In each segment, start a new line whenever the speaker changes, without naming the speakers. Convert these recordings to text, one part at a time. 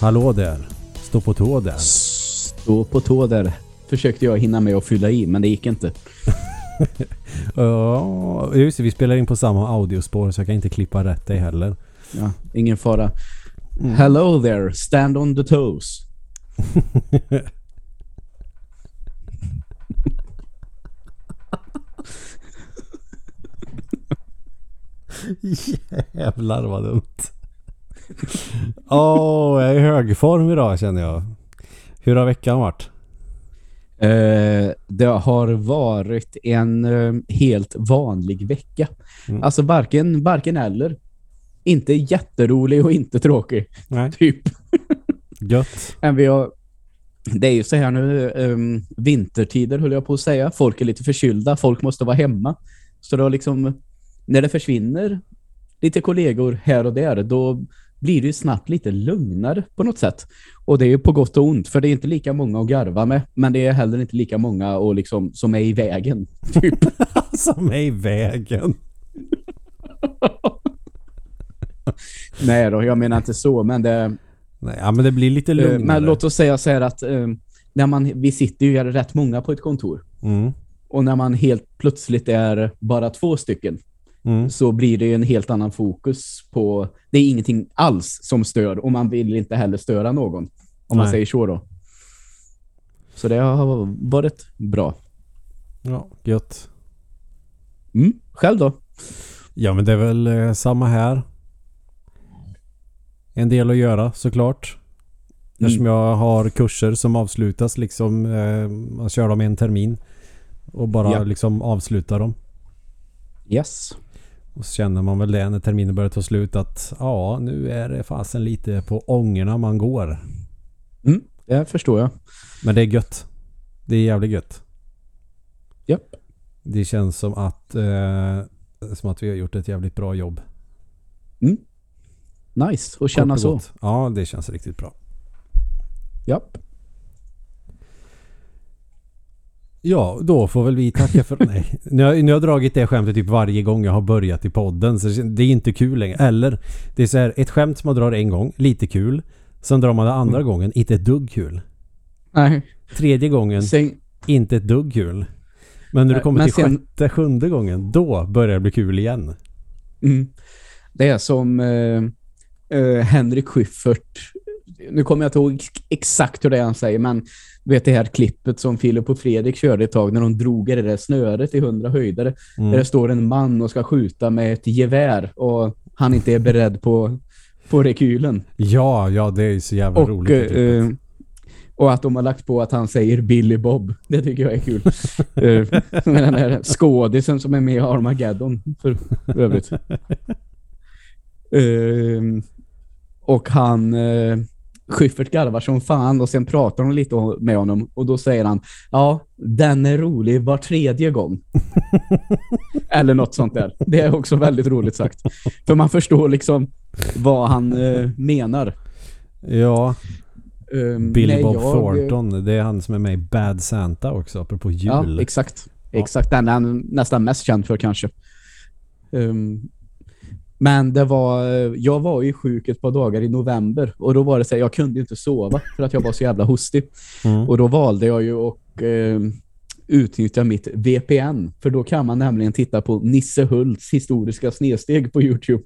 Hallå där. Stå på tå där.
Stå på tå där. Försökte jag hinna med att fylla i, men det gick inte.
Ja, just det, vi spelar in på samma audiospår så jag kan inte klippa rätt dig heller.
Ja, ingen fara. Hello there, stand on the toes.
Jävlar vad dumt. Åh, jag är i hög form idag känner jag. Hur har veckan varit?
Eh, det har varit en eh, helt vanlig vecka.
Mm.
Alltså varken, varken eller. Inte jätterolig och inte tråkig.
Nej.
Typ.
Gött.
Men vi har, det är ju så här nu, um, vintertider höll jag på att säga. Folk är lite förkylda, folk måste vara hemma. Så då liksom, när det försvinner lite kollegor här och där, då blir det ju snabbt lite lugnare på något sätt. Och det är ju på gott och ont, för det är inte lika många att garva med, men det är heller inte lika många och liksom, som är i vägen. Typ.
Som är i vägen.
Nej då, jag menar inte så, men det,
Nej, ja, men det blir lite
eh,
lugnare.
men låt oss säga så här att eh, när man, vi sitter ju rätt många på ett kontor.
Mm.
Och när man helt plötsligt är bara två stycken
Mm.
så blir det en helt annan fokus på... Det är ingenting alls som stör och man vill inte heller störa någon. Om man
Nej.
säger så då. Så det har varit bra.
Ja, gött.
Mm. Själv då?
Ja, men det är väl eh, samma här. En del att göra såklart. Eftersom jag har kurser som avslutas liksom. Eh, man kör dem en termin. Och bara
Ja.
liksom avslutar dem.
Yes.
Och så känner man väl det när terminen börjar ta slut att ja, nu är det fasen lite på ångorna man går.
Mm. Det förstår jag.
Men det är gött. Det är jävligt gött.
Japp.
Det känns som att eh, som att vi har gjort ett jävligt bra jobb.
Nice att känna så.
Ja, det känns riktigt bra.
Japp.
Ja, då får väl vi tacka för... nej. Nu har, nu har jag dragit det skämtet typ varje gång jag har börjat i podden. Så det är inte kul längre. Eller, det är så här, ett skämt som man drar en gång, lite kul. Sen drar man det andra gången, inte ett dugg kul.
Nej.
Tredje gången,
Sen,
inte ett dugg kul. Men när du kommer till
sen-
sjätte, sjunde gången, då börjar det bli kul igen.
mm. Det är som eh, eh, Henrik Schyffert. Nu kommer jag inte ihåg exakt hur det är han säger, men du vet det här klippet som Filip och Fredrik körde ett tag när de drog i det där snöret i hundra höjder. Där
Mm.
det står en man och ska skjuta med ett gevär och han inte är beredd på, på rekylen.
Ja, ja, det är så jävla
Och,
roligt.
eh, och att de har lagt på att han säger Billy Bob. Det tycker jag är kul. Eh, med den här skådisen som är med i Armageddon för övrigt. Eh, och han uh, Schyffert garvar som fan och sen pratar de lite med honom och då säger han ja, den är rolig var tredje gång. Eller något sånt där. Det är också väldigt roligt sagt. För man förstår liksom vad han eh, menar.
ja,
Um,
Billy
nej,
Bob
jag-
Thornton. Det är han som är med i Bad Santa också, apropå jul.
Ja, exakt. Exakt, den är han nästan mest känd för kanske. Um, men det var, jag var ju sjuk ett par dagar i november och då var det så här, jag kunde inte sova för att jag var så jävla hostig.
Mm.
Och då valde jag ju att um, utnyttja mitt VPN för då kan man nämligen titta på Nisse Hults historiska snedsteg på Youtube.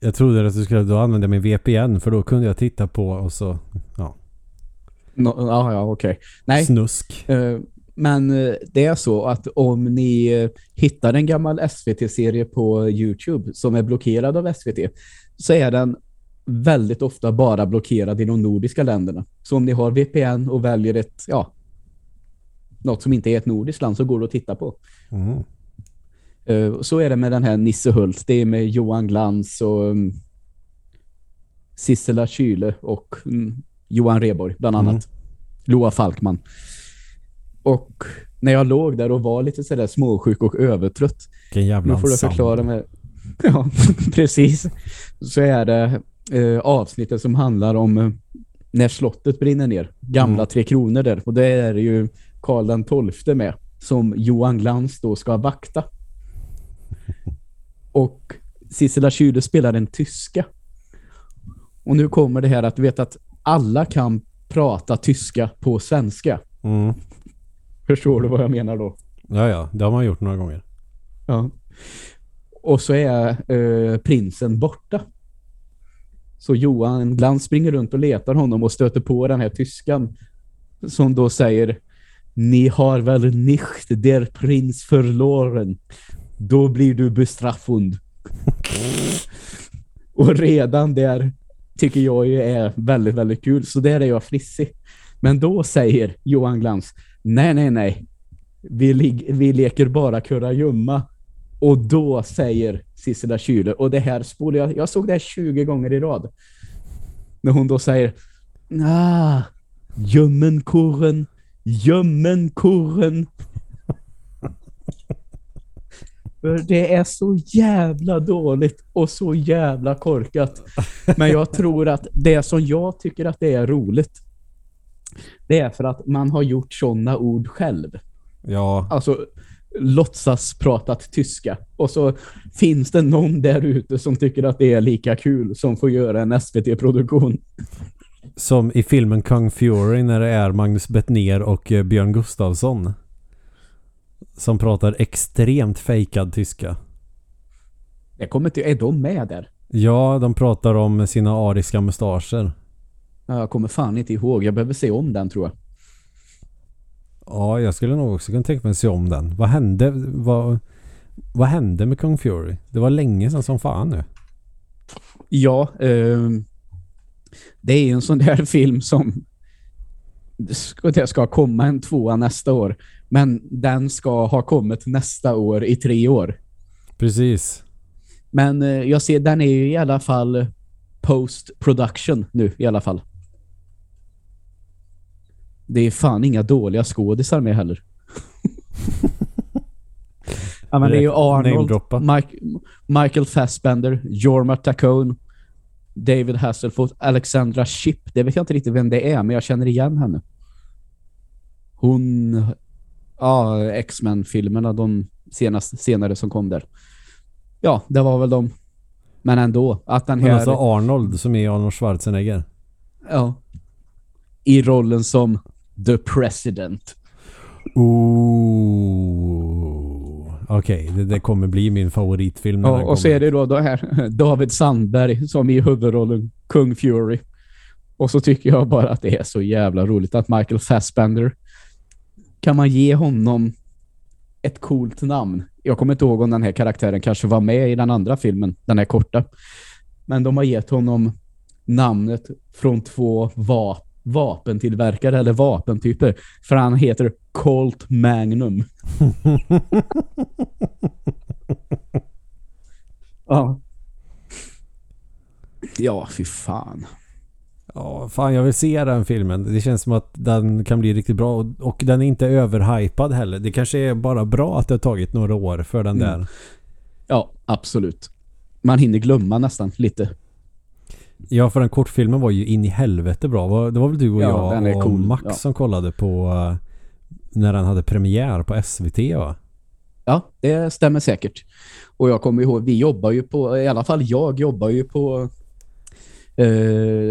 Jag trodde att du skulle då använda min VPN för då kunde jag titta på och så ja,
No, ja, ja, okej. Nej,
snusk.
Eh, Men eh, det är så att om ni eh, hittar en gammal SVT-serie på Youtube som är blockerad av SVT så är den väldigt ofta bara blockerad i de nordiska länderna. Så om ni har VPN och väljer ett, ja, något som inte är ett nordiskt land så går det att titta på.
Mm.
Eh, Så är det med den här Nisse Hult. Det är med Johan Glans och um, Sissela Kyle och mm, Johan Reborg bland annat.
Mm.
Loa Falkman. Och när jag låg där och var lite sådär småsjuk och övertrött
Vilken jävla
nu får du förklara mig. Ja, precis. Så är det eh, avsnittet som handlar om eh, när slottet brinner ner. Gamla
Mm.
Tre Kronor där. Och det är ju Karl den tolfte med. Som Johan Glans då ska vakta. Och Sissela Kyle spelar en tyska. Och nu kommer det här att du vet att alla kan prata tyska på svenska.
Mm.
Förstår du vad jag menar då?
Ja, ja. Det har man gjort några gånger.
Ja. Och så är eh, prinsen borta. Så Johan Glans springer runt och letar honom och stöter på den här tyskan som då säger Ni har väl nicht der prins förloren. Då blir du bestraffad. och redan där tycker jag ju är väldigt, väldigt kul. Så där är jag frissig. Men då säger Johan Glans Nej, nej, nej. Vi, vi leker bara kurragömma. Och då säger Sissela Kyle, och det här spolar jag, jag såg det här 20 gånger i rad. När hon då säger, ah, gömmenkorren, gömmenkorren. För det är så jävla dåligt och så jävla korkat. Men jag tror att det som jag tycker att det är roligt, det är för att man har gjort sådana ord själv
Ja,
alltså låtsas pratat tyska. Och så finns det någon där ute som tycker att det är lika kul som får göra en SVT-produktion.
som i filmen Kung Fury när det är Magnus Bettner och eh, Björn Gustafsson. Som pratar extremt fejkad tyska.
Jag kommer inte, är de med där?
Ja, de pratar om sina ariska mustascher.
Ja, Jag kommer fan inte ihåg. Jag behöver se om den tror jag.
Ja, jag skulle nog också kunna tänka mig att se om den. Vad hände? Vad, vad hände med Kung Fury? Det var länge sedan som fan nu.
Ja, ehm, det är ju en sån där film som det ska, komma en tvåa nästa år. Men den ska ha kommit nästa år i tre år.
Precis.
Men eh, jag ser, den är ju i alla fall post-production nu i alla fall. Det är fan inga dåliga skådisar med heller. ja, men det är ju Arnold. Mike, Michael Fassbender, Jorma Tacone, David Hasselhoff, Alexandra Shipp. Det vet jag inte riktigt vem det är, men jag känner igen henne. Hon... Ja, X-Men-filmerna, de senaste, senare som kom där. Ja, det var väl de. Men ändå, att den
Men
här...
alltså Arnold som är Arnold Schwarzenegger.
Ja. I rollen som The President.
Ooh. Okej, det, det kommer bli min favoritfilm.
Ja, och så är det då, då här David Sandberg som i huvudrollen Kung Fury. Och så tycker jag bara att det är så jävla roligt att Michael Fassbender kan man ge honom ett coolt namn. Jag kommer inte ihåg om den här karaktären kanske var med i den andra filmen, den här korta. Men de har gett honom namnet från två va vapentillverkare eller vapentyper. För han heter Colt Magnum. ja. Ja, fy fan.
Ja, fan jag vill se den filmen. Det känns som att den kan bli riktigt bra och, och den är inte överhypad heller. Det kanske är bara bra att det har tagit några år för den
Mm.
där.
Ja, absolut. Man hinner glömma nästan lite.
Ja, för den kortfilmen var ju in i helvete bra. Det var väl du och
Ja,
jag och
cool.
Max
Ja.
som kollade på eh, när den hade premiär på SVT va?
Ja, det stämmer säkert. Och jag kommer ihåg, vi jobbar ju på, i alla fall jag jobbar ju på eh,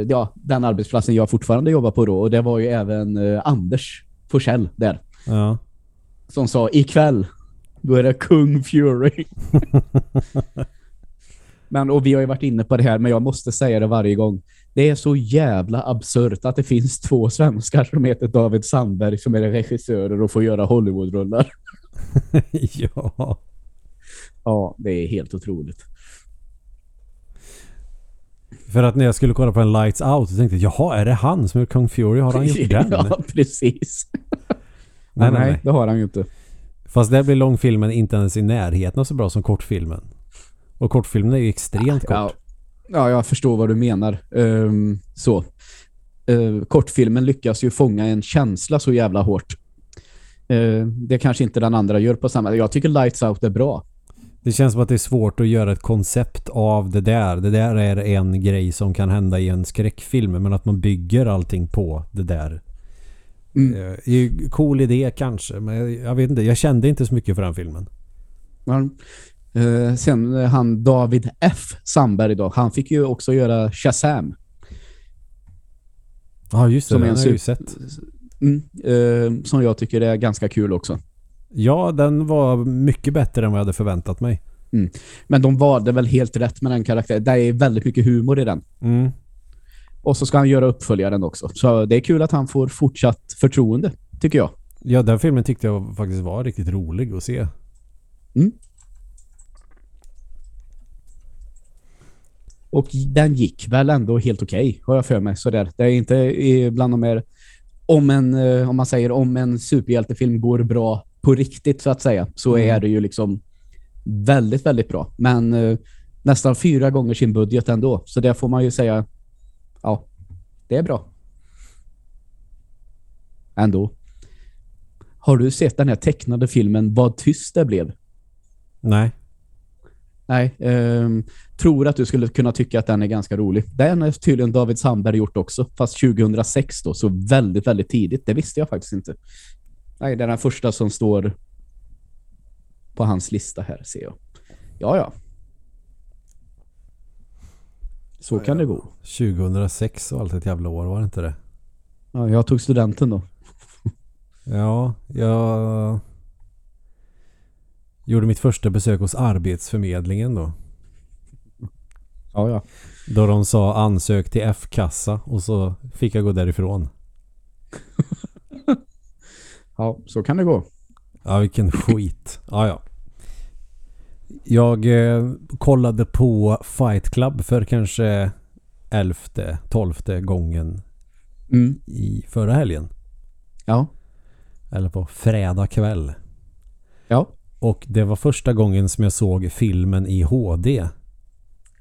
ja, den arbetsplatsen jag fortfarande jobbar på då. Och det var ju även eh, Anders Forsell där.
Ja.
Som sa, ikväll, då är det Kung Fury. men, och vi har ju varit inne på det här, men jag måste säga det varje gång. Det är så jävla absurt att det finns två svenskar som heter David Sandberg som är regissörer och får göra Hollywoodrullar.
ja.
Ja, det är helt otroligt.
För att när jag skulle kolla på en Lights Out så tänkte jag jaha, är det han som är Kung Fury? Har han gjort den?
ja, precis.
nej, nej, nej.
det har han ju inte.
Fast där blir långfilmen inte ens i närheten av så bra som kortfilmen. Och kortfilmen är ju extremt kort.
Ja, ja, jag förstår vad du menar. Ehm, så. Uh, kortfilmen lyckas ju fånga en känsla så jävla hårt. Eh, det kanske inte den andra gör på samma... Jag tycker Lights Out är bra.
Det känns som att det är svårt att göra ett koncept av det där. Det där är en grej som kan hända i en skräckfilm men att man bygger allting på det där.
Mm.
Är ju cool idé kanske men jag, jag vet inte. Jag kände inte så mycket för den filmen.
Eh, sen eh, han David F. Sandberg då, han fick ju också göra Shazam.
Ja, just det.
Som
Den har jag ju sett.
Mm, eh, som jag tycker är ganska kul också.
Ja, den var mycket bättre än vad jag hade förväntat mig.
Men de valde väl helt rätt med den karaktären. Det är väldigt mycket humor i den.
Mm.
Och så ska han göra uppföljaren också. Så det är kul att han får fortsatt förtroende, tycker jag.
Ja, den filmen tyckte jag faktiskt var riktigt rolig att se.
Och den gick väl ändå helt okej, har jag för mig. Så där. Det är inte bland de här... Om en, eh, om man säger om en superhjältefilm går bra på riktigt så att säga, så
Mm.
är det ju liksom väldigt, väldigt bra. Men eh, nästan fyra gånger sin budget ändå. Så det får man ju säga, ja, det är bra. Ändå. Har du sett den här tecknade filmen Vad tyst det blev?
Nej.
Nej, ehm, tror att du skulle kunna tycka att den är ganska rolig. Den är tydligen David Sandberg gjort också, fast 2006 då, så väldigt, väldigt tidigt. Det visste jag faktiskt inte. Nej, det är den första som står på hans lista här, ser jag. Ja, ja. Så kan det gå.
2006 var allt ett jävla år, var det inte det?
Ja, jag tog studenten då.
Ja, jag gjorde mitt första besök hos Arbetsförmedlingen då.
Ja, ja.
Då de sa ansök till F-kassa och så fick jag gå därifrån.
Ja, så kan det gå.
Ja, vilken skit. Ja, ja. Jag eh, kollade på Fight Club för kanske elfte, tolfte gången
Mm.
i förra helgen.
Ja.
Eller på fredag kväll.
Ja.
Och det var första gången som jag såg filmen i HD.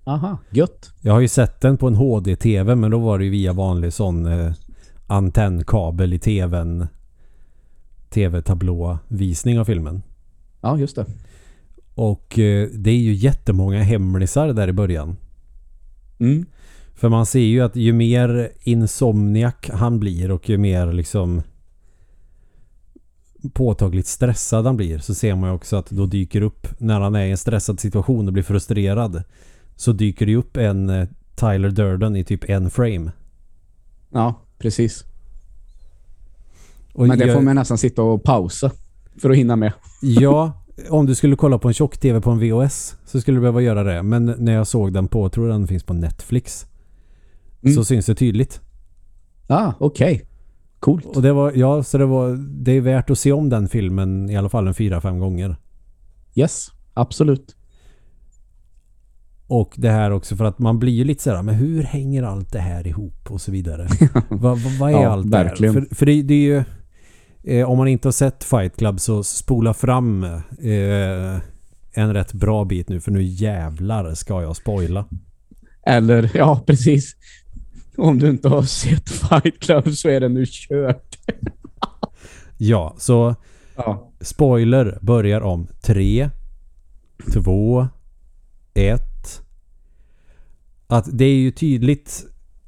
Aha, gött.
Jag har ju sett den på en HD-TV men då var det ju via vanlig sån eh, antennkabel i TVn. TV-tablå-visning av filmen.
Ja, just det.
Och eh, det är ju jättemånga hemlisar där i början.
Mm.
För man ser ju att ju mer insomniac han blir och ju mer liksom påtagligt stressad han blir så ser man ju också att då dyker upp när han är i en stressad situation och blir frustrerad så dyker det upp en eh, Tyler Durden i typ en frame.
Ja, precis.
Och
Men det
jag-
får man nästan sitta och pausa för att hinna med.
Ja, om du skulle kolla på en tjock-tv på en VHS så skulle du behöva göra det. Men när jag såg den på, jag tror den finns på Netflix,
Mm.
så syns det tydligt.
Ah, okej. Coolt.
Och det var, ja, så det var, det är värt att se om den filmen i alla fall en fyra, fem gånger.
Yes, absolut.
Och det här också för att man blir ju lite sådär, men hur hänger allt det här ihop och så vidare. vad, vad, vad är
Ja,
allt
verkligen.
det här? För, för det, det är ju, eh, om man inte har sett Fight Club så spola fram eh, en rätt bra bit nu för nu jävlar ska jag spoila.
Eller, ja, precis. Om du inte har sett Fight Club så är det nu kört.
Ja, så
Ja.
spoiler börjar om 3, 2, 1. Att det är ju tydligt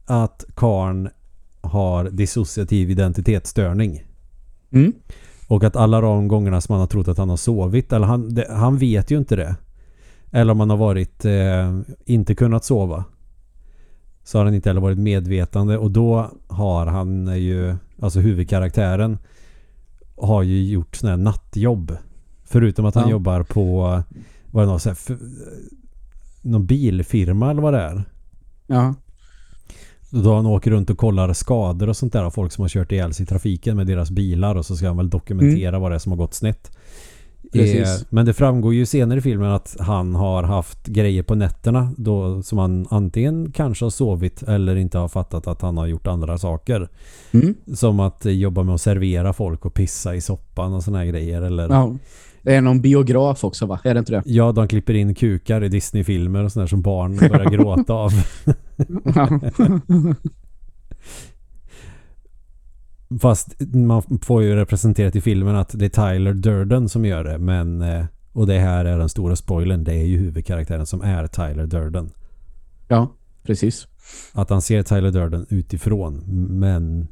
att Karn har dissociativ identitetsstörning.
Mm.
Och att alla de gångerna som han har trott att han har sovit, eller han, det, han vet ju inte det. Eller om han har varit, eh, inte kunnat sova. Så har han inte heller varit medvetande och då har han ju, alltså huvudkaraktären har ju gjort sådana här nattjobb. Förutom att han
Ja.
jobbar på, vad det, någon, så här, f- någon bilfirma eller vad det är.
Ja.
Då han åker runt och kollar skador och sånt där av folk som har kört ihjäl sig i trafiken med deras bilar och så ska han väl dokumentera vad det är som har gått snett.
Precis.
Eh, men det framgår ju senare i filmen att han har haft grejer på nätterna då som han antingen kanske har sovit eller inte har fattat att han har gjort andra saker.
Mm.
Som att jobba med att servera folk och pissa i soppan och såna här grejer. Eller,
ja. Det är någon biograf också, va? Är det inte det?
Ja, de klipper in kukar i Disney-filmer och sådär som barn börjar gråta av. Fast man får ju representerat i filmen att det är Tyler Durden som gör det. Men, eh, och det här är den stora spoilern. Det är ju huvudkaraktären som är Tyler Durden.
ja, precis.
Att han ser Tyler Durden utifrån. Men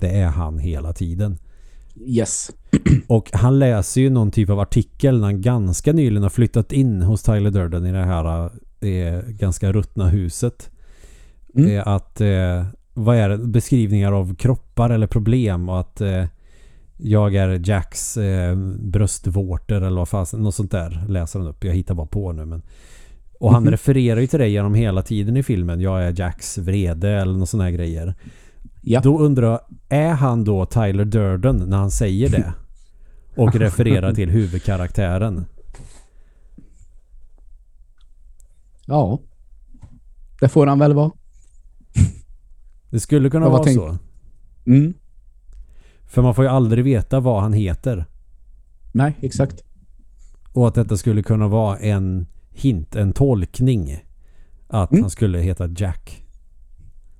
det är han hela tiden.
Yes.
Och han läser ju någon typ av artikel när han ganska nyligen har flyttat in hos Tyler Durden i det här eh, ganska ruttna huset.
Mm.
Att eh, vad är det? Beskrivningar av kroppar eller problem och att eh, jag är Jacks eh, bröstvårtor eller vad fan, något sånt där läser han upp. Jag hittar bara på nu men och han
Mhm.
refererar ju till det genom hela tiden i filmen. Jag är Jacks vrede eller något sådana här grejer.
Ja.
Då undrar jag, är han då Tyler Durden när han säger det? Och refererar till huvudkaraktären.
Ja. Det får han väl vara.
Det skulle kunna vara
tänk-
så.
Mm.
För man får ju aldrig veta vad han heter.
Nej, exakt.
Och att detta skulle kunna vara en hint, en tolkning. Att
Mm.
han skulle heta Jack.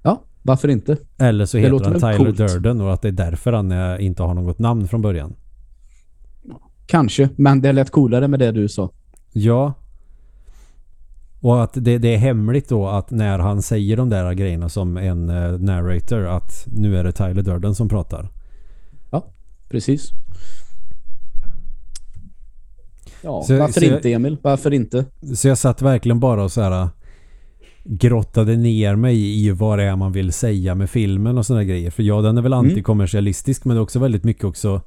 Ja, varför inte?
Eller så
Det
heter han Tyler
coolt.
Durden och att det är därför han eh, inte har något namn från början.
Kanske, men det lät coolare med det du sa.
Ja. Och att det, det är hemligt då att när han säger de där grejerna som en eh, narrator att nu är det Tyler Durden som pratar.
Precis. Ja,
Så-
varför
så jag-
inte Emil? Varför inte?
Så jag satt verkligen bara och så här grottade ner mig i vad det är man vill säga med filmen och sådana grejer. För ja, den är väl
Mm.
antikommersialistisk men det är också väldigt mycket också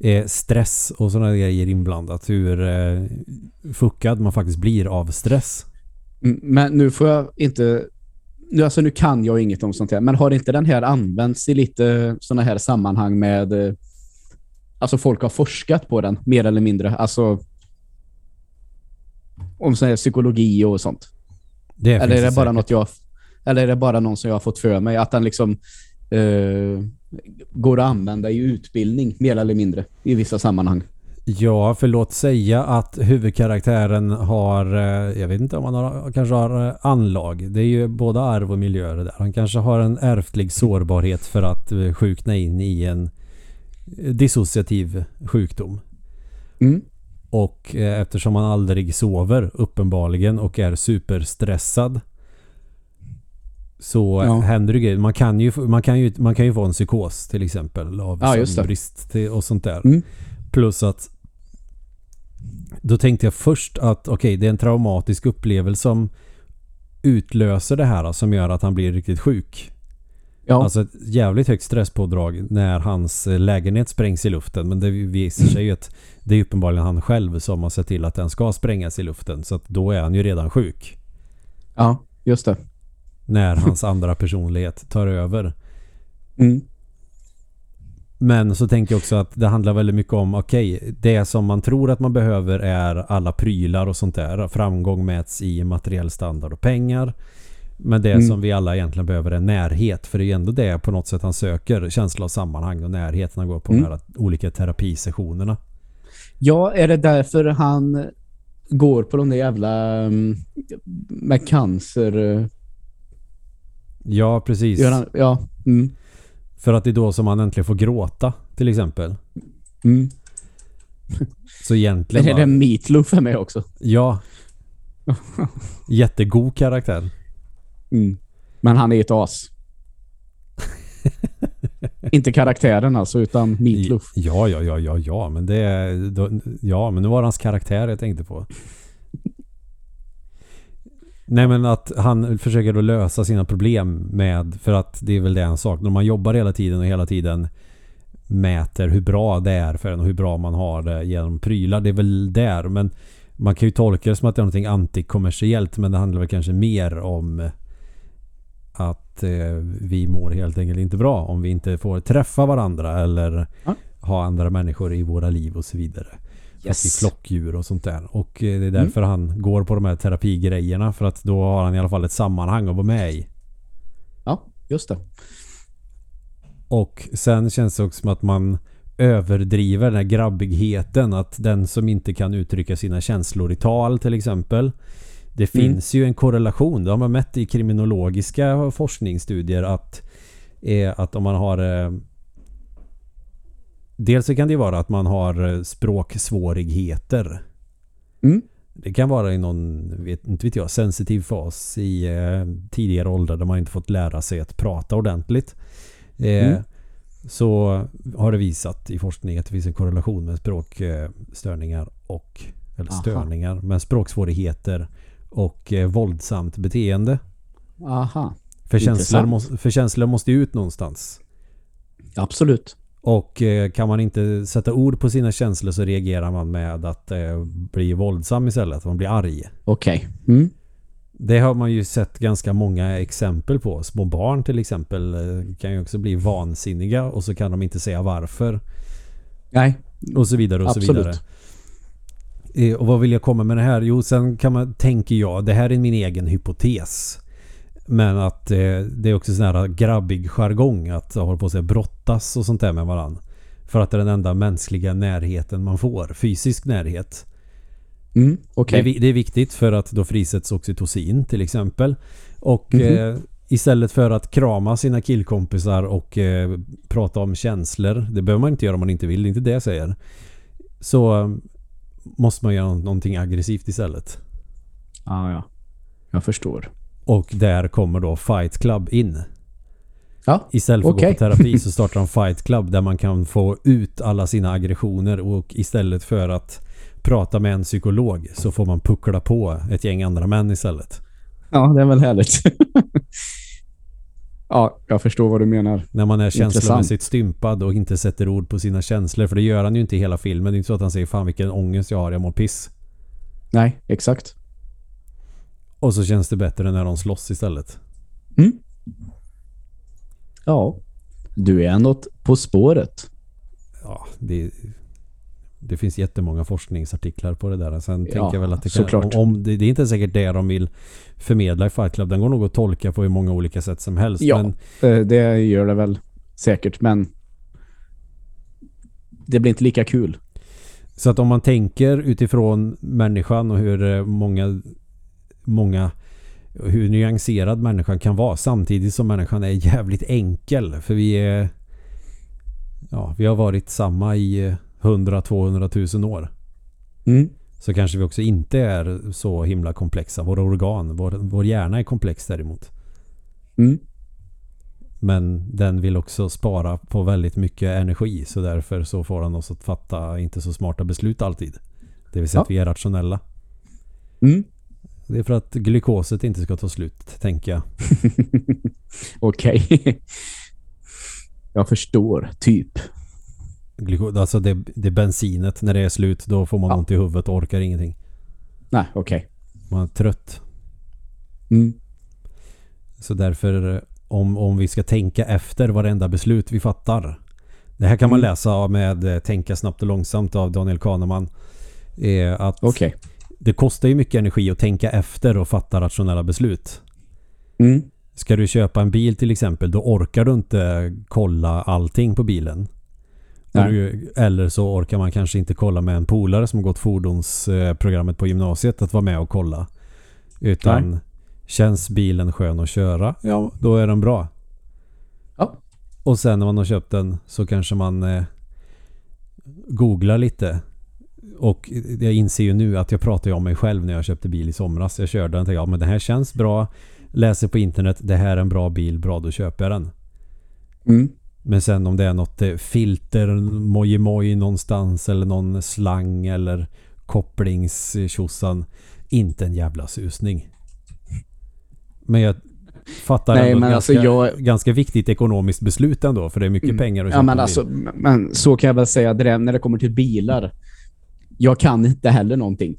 eh, stress och sådana grejer inblandat. Hur eh, fuckad man faktiskt blir av stress.
Men nu får jag inte... Nu, alltså, nu kan jag inget om sånt här, men har inte den här använts i lite sådana här sammanhang med... eh, Alltså folk har forskat på den, mer eller mindre. Alltså... Om sån här psykologi och sånt.
Det
Eller är det bara
säkert.
något jag... Eller är det bara någon som jag har fått för mig? Att den liksom... eh, går att använda i utbildning, mer eller mindre, i vissa sammanhang.
Ja, för låt säga att huvudkaraktären har, eh, jag vet inte om han har, kanske har eh, anlag. Det är ju både arv och miljöer där. Han kanske har en ärftlig sårbarhet för att eh, sjukna in i en dissociativ sjukdom.
Mm.
Och eftersom han aldrig sover uppenbarligen och är superstressad så
Ja.
händer det grejer. Man kan, ju, man, kan ju, man kan ju få en psykos till exempel av
Ja,
till- och sånt där.
Mm.
Plus att då tänkte jag först att okej, det är en traumatisk upplevelse som utlöser det här som gör att han blir riktigt sjuk.
Ja,
Alltså ett jävligt högt stresspådrag när hans eh, lägenhet sprängs i luften. Men det visar sig ju att det är uppenbarligen han själv som har sett till att den ska sprängas i luften. Så att då är han ju redan sjuk.
ja just det.
När hans andra personlighet tar över.
Mm.
Men så tänker jag också att det handlar väldigt mycket om okej, det som man tror att man behöver är alla prylar och sånt där. Framgång mäts i materiell standard och pengar. Men det
Mm.
som vi alla egentligen behöver är närhet. För det är ju ändå det på något sätt han söker. Känsla av sammanhang och närhet när han går på
Mm.
de här olika terapisessionerna.
Ja, är det därför han går på de där jävla mm, med cancer? eh,
Ja, precis.
Han, ja. Mm,
För att det är då som han äntligen får gråta till exempel.
mm.
Så
Det
egentligen...
är
bara-
det Meatloaf är med också.
Ja. Jättegod karaktär.
Mm. Men han är ett as. Inte karaktären alltså, utan Meatloaf.
Ja, ja, ja, ja, ja. Men det är... Ja, men nu var det hans karaktär jag tänkte på. Nej men att han försöker då lösa sina problem med... För att det är väl det han saknar. Om man jobbar hela tiden och hela tiden mäter hur bra det är för en och hur bra man har det genom prylar. Det är väl där. Men man kan ju tolka det som att det är någonting antikommersiellt. Men det handlar väl kanske mer om att eh, vi mår helt enkelt inte bra om vi inte får träffa varandra eller
Ja.
ha andra människor i våra liv och så vidare.
Yes.
flockdjur och sånt där. Och eh, det är därför han går på de här terapigrejerna. För att då har han i alla fall ett sammanhang att vara med i.
Ja, just det.
Och sen känns det också som att man överdriver den här grabbigheten. Att den som inte kan uttrycka sina känslor i tal till exempel. Det
Mm.
finns ju en korrelation. Det har man mätt i kriminologiska forskningsstudier att, eh, att om man har eh, Dels så kan det vara att man har eh, språksvårigheter.
Mm.
Det kan vara i någon, vet, inte vet jag, sensitiv fas i eh, tidigare åldrar där man inte fått lära sig att prata ordentligt. Eh,
Mm.
Så har det visat i forskning att det finns en korrelation med språkstörningar och eller
Aha.
störningar med språksvårigheter och eh, våldsamt beteende.
Aha.
För känslor, måste, för känslor måste ju ut någonstans.
Absolut.
Och eh, kan man inte sätta ord på sina känslor så reagerar man med att eh, bli våldsam istället. Man blir arg.
Okej. Mm.
Det har man ju sett ganska många exempel på. Små barn till exempel eh, kan ju också bli vansinniga och så kan de inte säga varför.
Nej,
Och så vidare och så
Absolut.
vidare. Eh, Och vad vill jag komma med det här? Jo, sen kan man, tänker jag, det här är min egen hypotes. Men att eh, det är också sån här grabbig jargong att hålla på säga brottas och sånt där med varandra. För att det är den enda mänskliga närheten man får. Fysisk närhet.
mm.
Det,
okej.
är, det är viktigt för att då frisätts oxytocin till exempel. Och
Mhm.
eh, istället för att krama sina killkompisar och eh, prata om känslor. Det behöver man inte göra om man inte vill. Det är inte det jag säger. Så eh, måste man göra någonting aggressivt istället.
Ah, ja. Jag förstår.
Och där kommer då Fight Club in.
Ja,
Istället för
Okej.
att gå på terapi så startar de Fight Club där man kan få ut alla sina aggressioner och istället för att prata med en psykolog så får man puckla på ett gäng andra män istället.
ja det är väl härligt. ja, jag förstår vad du menar.
När man är
Intressant.
känslomässigt stympad och inte sätter ord på sina känslor. För det gör han ju inte i hela filmen. Det är inte så att han säger fan vilken ångest jag har, jag mår piss.
Nej, exakt.
Och så känns det bättre när de slåss istället.
Mm. Ja. Du är något på spåret.
Ja, det, det finns jättemånga forskningsartiklar på det där. Sen
Ja,
tänker jag väl att det kan, om, om det, det är inte säkert det de vill förmedla i Fight Club. Den går nog att tolka på hur många olika sätt som helst.
Ja.
Men
Eh, Det gör det väl säkert, men det blir inte lika kul.
Så att om man tänker utifrån människan och hur eh, många, många hur nyanserad människan kan vara samtidigt som människan är jävligt enkel. För vi är ja, vi har varit samma i 100-200 000 år.
Mm.
Så kanske vi också inte är så himla komplexa. Våra organ, vår, vår hjärna är komplex däremot.
Mm.
Men den vill också spara på väldigt mycket energi. Så därför så får den oss att fatta inte så smarta beslut alltid. Det vill säga
Ja.
att vi är rationella.
Mm.
Det är för att glykoset inte ska ta slut, tänker jag.
Okej. jag förstår, typ.
Glyko, alltså det, det bensinet. När det är slut, då får man
Ja.
ont i huvudet och orkar ingenting.
Nej, okej.
Man är trött.
Mm.
Så därför, eh, om, om vi ska tänka efter varenda beslut vi fattar. Det här kan man
Mm.
läsa med eh, Tänka snabbt och långsamt av Daniel Kahneman. Är att
Okej.
Det kostar ju mycket energi att tänka efter och fatta rationella beslut.
Mm.
Ska du köpa en bil till exempel, då orkar du inte kolla allting på bilen. Du- Eller så orkar man kanske inte kolla med en polare som har gått fordonsprogrammet på gymnasiet att vara med och kolla. Utan
Nej.
känns bilen skön att köra, ja då är den bra.
Ja.
Och sen när man har köpt den så kanske man eh, googlar lite. Och jag inser ju nu att jag pratar ju om mig själv när jag köpte bil i somras. Jag körde den och tänkte ja men den här känns bra. Läser på internet, det här är en bra bil, bra då köper jag den.
Mm.
Men sen om det är något eh, filter, mojimoj någonstans eller någon slang eller kopplingstjosan. Inte en jävla susning. Men jag fattar
Nej,
ändå
men alltså
ganska,
jag-
ganska viktigt ekonomiskt beslut ändå. För det är mycket
Mm.
pengar att köpa
Ja, men
en bil.
alltså, men så kan jag väl säga det där, när det kommer till bilar. Jag kan inte heller någonting.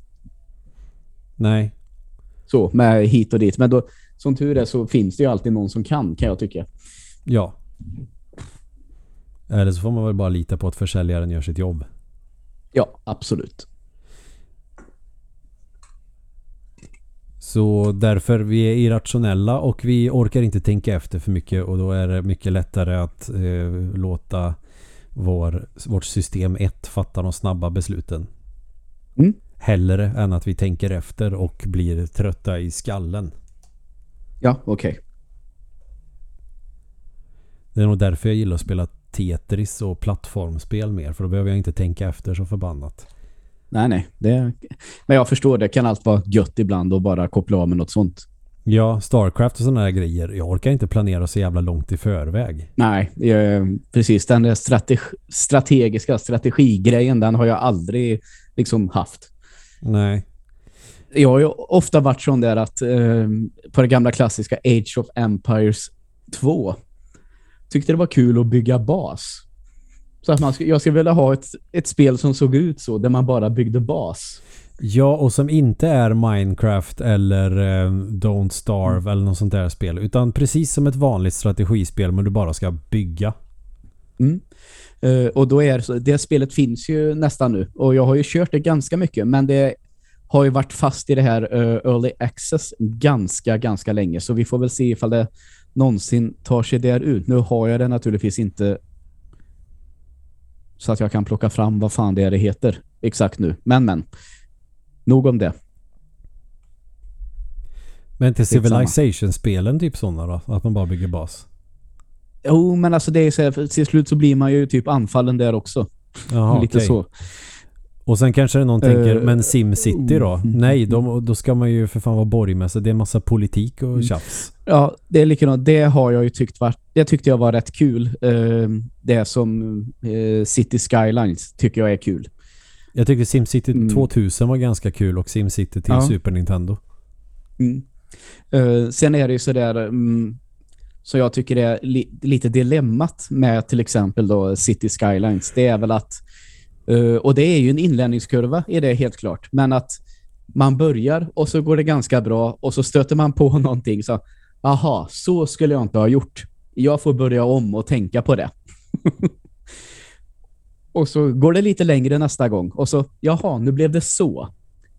Nej,
Så, med hit och dit. Men då, som tur är så finns det ju alltid någon som kan, kan jag tycka.
ja. Eller så får man väl bara lita på att försäljaren gör sitt jobb.
Ja, absolut.
Så därför vi är irrationella och vi orkar inte tänka efter för mycket och då är det mycket lättare att eh, låta vår, vårt system 1 fatta de snabba besluten.
Mm.
Hellre än att vi tänker efter och blir trötta i skallen.
Ja, okej.
Det är nog därför jag gillar att spela Tetris och plattformspel mer för då behöver jag inte tänka efter så förbannat.
Nej, nej. Det, men jag förstår, det kan allt vara gött ibland och bara koppla av med något sånt.
Ja, Starcraft och sådana här grejer. Jag orkar inte planera så jävla långt i förväg.
Nej, eh, precis. Den där strateg strategiska strategigrejen, den har jag aldrig liksom haft.
Nej.
jag har ju ofta varit sån där att eh, på det gamla klassiska Age of Empires 2 tyckte det var kul att bygga bas. Så att man jag skulle vilja ha ett, ett spel som såg ut så, där man bara byggde bas.
Ja, och som inte är Minecraft eller eh, Don't Starve
Mm.
eller något sånt där spel. Utan precis som ett vanligt strategispel men du bara ska bygga.
Mm. Eh, och då är det spelet finns ju nästan nu. Och jag har ju kört det ganska mycket, men det har ju varit fast i det här eh, Early Access ganska, ganska länge. Så vi får väl se ifall det någonsin tar sig där ut. Nu har jag det naturligtvis inte så att jag kan plocka fram vad fan det är det heter exakt nu. Men, men. Nog om det.
Men till
Skitsamma.
Civilization-spelen typ sådana då? Att man bara bygger bas?
Jo, men alltså det är så här, till slut så blir man ju typ anfallen där också.
Jaha,
Lite
okej.
så.
Och sen kanske någon tänker,
Eh,
men SimCity då?
mm.
Nej, då, då ska man ju för fan vara borgmästare. Det är en massa politik och
Mm.
tjafs.
Ja, det är likadant. Det har jag ju tyckt var, det tyckte jag var rätt kul. Eh, det som eh, City Skylines tycker jag är kul.
Jag tyckte SimCity
Mm.
2000 var ganska kul och SimCity till
Ja.
Super Nintendo.
Mm. Eh, sen är det ju sådär mm, så jag tycker är li lite dilemmat med till exempel då City Skylines. Det är väl att eh, och det är ju en inlärningskurva är det helt klart. Men att man börjar och så går det ganska bra och så stöter man på någonting så aha, så skulle jag inte ha gjort. Jag får börja om och tänka på det. och så går det lite längre nästa gång och så jaha, nu blev det så.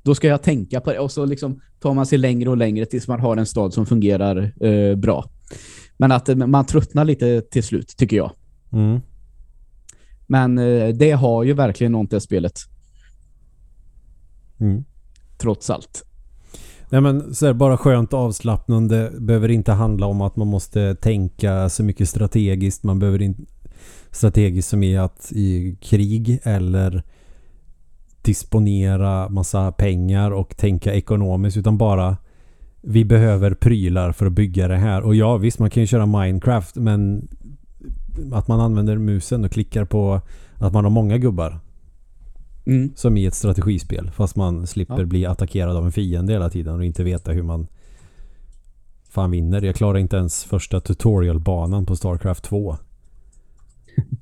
Då ska jag tänka på det och så liksom tar man sig längre och längre tills man har en stad som fungerar eh, bra. Men att eh, man tröttnar lite till slut, tycker jag.
Mm.
Men eh, det har ju verkligen något det spelet,
Mm.
trots allt.
Nej men så här, bara skönt avslappnande. Behöver inte handla om att man måste tänka så mycket strategiskt. Man behöver inte strategiskt som i att i krig eller disponera massa pengar och tänka ekonomiskt utan bara vi behöver prylar för att bygga det här. Och ja visst man kan ju köra Minecraft men att man använder musen och klickar på att man har många gubbar
Mm.
som i ett strategispel. Fast man slipper
Ja.
bli attackerad av en fiende hela tiden och inte veta hur man fan vinner. Jag klarar inte ens första tutorialbanan på Starcraft 2.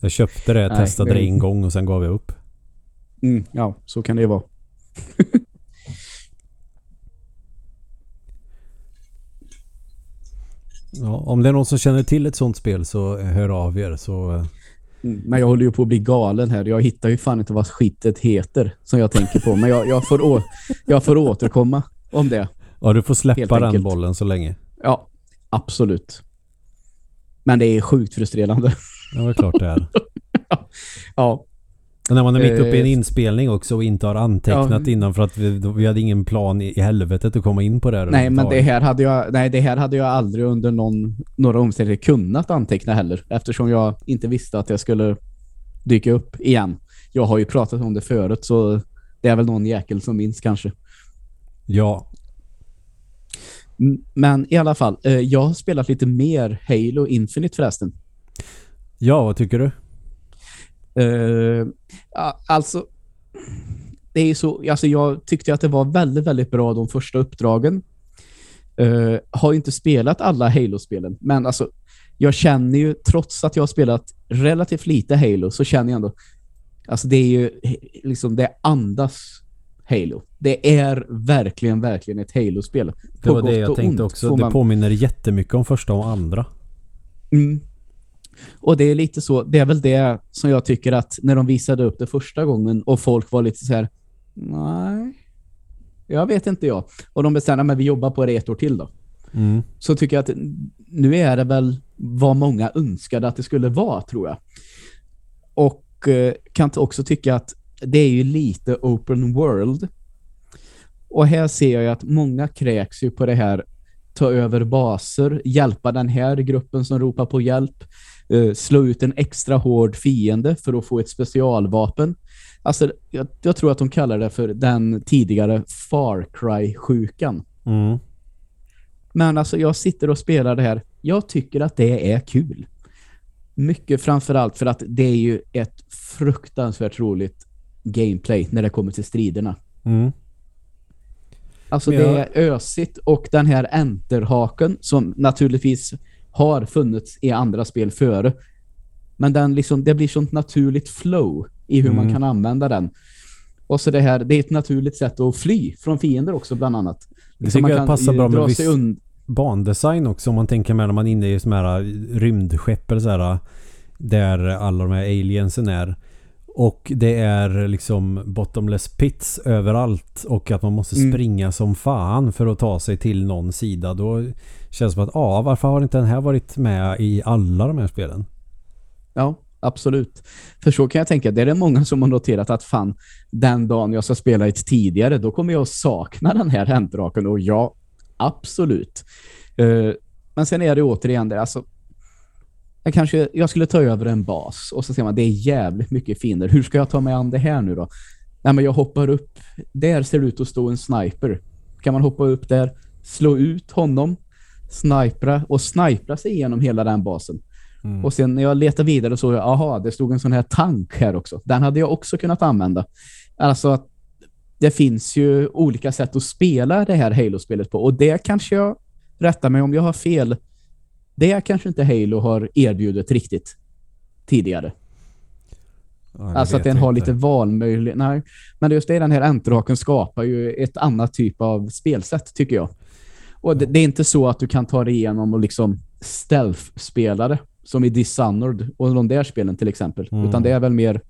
Jag köpte det,
Nej,
testade det en gång och sen gav jag upp.
Mm, ja, så kan det vara.
Ja, om det är någon som känner till ett sånt spel så hör av er. Så,
Mm. Men jag håller ju på att bli galen här. Jag hittar ju fan inte vad skitet heter som jag tänker på. Men jag, jag, får, å, jag får återkomma om det.
ja, du får släppa den bollen så länge.
Ja, absolut. Men det är sjukt frustrerande.
Ja, det är klart det är.
Ja,
när man är mitt uppe i en
Eh,
inspelning också och inte har antecknat
Ja.
innan för att vi, vi hade ingen plan i, i helvetet att komma in på det här
nej, men det här, hade jag, nej, det här hade jag aldrig under någon, några omständigheter kunnat anteckna heller. Eftersom jag inte visste att jag skulle dyka upp igen. Jag har ju pratat om det förut så det är väl någon jäkel som minns kanske.
Ja,
Men i alla fall, eh, jag har spelat lite mer Halo Infinite förresten.
Ja, vad tycker du?
Ja, alltså, det är så, alltså jag tyckte att det var väldigt, väldigt bra de första uppdragen. Eh, har inte spelat alla Halo-spelen, men alltså jag känner ju, trots att jag har spelat relativt lite Halo, så känner jag ändå, alltså det är ju liksom, det andas Halo. Det är verkligen, verkligen ett Halo-spel.
Det var det jag tänkte
ont
också. Det
man-
påminner jättemycket om första och andra.
Mm. Och det är lite så, det är väl det som jag tycker att när de visade upp det första gången och folk var lite så här, nej, jag vet inte jag. Och de bestämde, men vi jobbar på det ett år till då.
Mm.
Så tycker jag att nu är det väl vad många önskade att det skulle vara, tror jag. Och eh, kan också tycka att det är ju lite open world. Och här ser jag ju att många kräks ju på det här ta över baser, hjälpa den här gruppen som ropar på hjälp, eh, slå ut en extra hård fiende för att få ett specialvapen. Alltså, jag, jag tror att de kallar det för den tidigare Far Cry-sjukan.
Mm.
Men alltså jag sitter och spelar det här. Jag tycker att det är kul. Mycket framförallt för att det är ju ett fruktansvärt roligt gameplay när det kommer till striderna.
Mm.
Alltså
Men
det
jag-
är ösigt och den här enterhaken som naturligtvis har funnits i andra spel före. Men den liksom, det blir sånt naturligt flow i hur man
Mm.
kan använda den. Och så det här, det är ett naturligt sätt att fly från fiender också bland annat.
Det
man
tycker jag passar bra med viss bandesign också om man tänker med när man är inne i sådana här rymdskepp eller så här där alla de här aliensen är. Och det är liksom bottomless pits överallt och att man måste
Mm.
springa som fan för att ta sig till någon sida. Då känns som att ja, varför har inte den här varit med i alla de här spelen?
Ja, absolut. För så kan jag tänka, det är det många som har noterat att fan, den dagen jag ska spela ett tidigare, då kommer jag att sakna den här händraken och ja, absolut. Uh, men sen är det återigen det, alltså jag kanske, jag skulle ta över en bas och så ser man, det är jävligt mycket finner. Hur ska jag ta mig an det här nu då? Nej, men jag hoppar upp. Där ser det ut att stå en sniper. Kan man hoppa upp där, slå ut honom, snipra och snipra sig igenom hela den basen.
Mm.
Och sen när jag letade vidare så jag, aha, det stod en sån här tank här också. Den hade jag också kunnat använda. Alltså att det finns ju olika sätt att spela det här Halo-spelet på och det kanske jag rättar mig om jag har fel. Det kanske inte Halo har erbjudit riktigt tidigare.
Ja,
Alltså att den har lite valmöjlighet. Nej, men just det, den här enterhaken skapar ju ett annat typ av spelsätt tycker jag. Och det, det är inte så att du kan ta dig igenom och liksom stealth-spela det som i Dishonored och de där spelen till exempel.
Mm.
Utan det är väl mer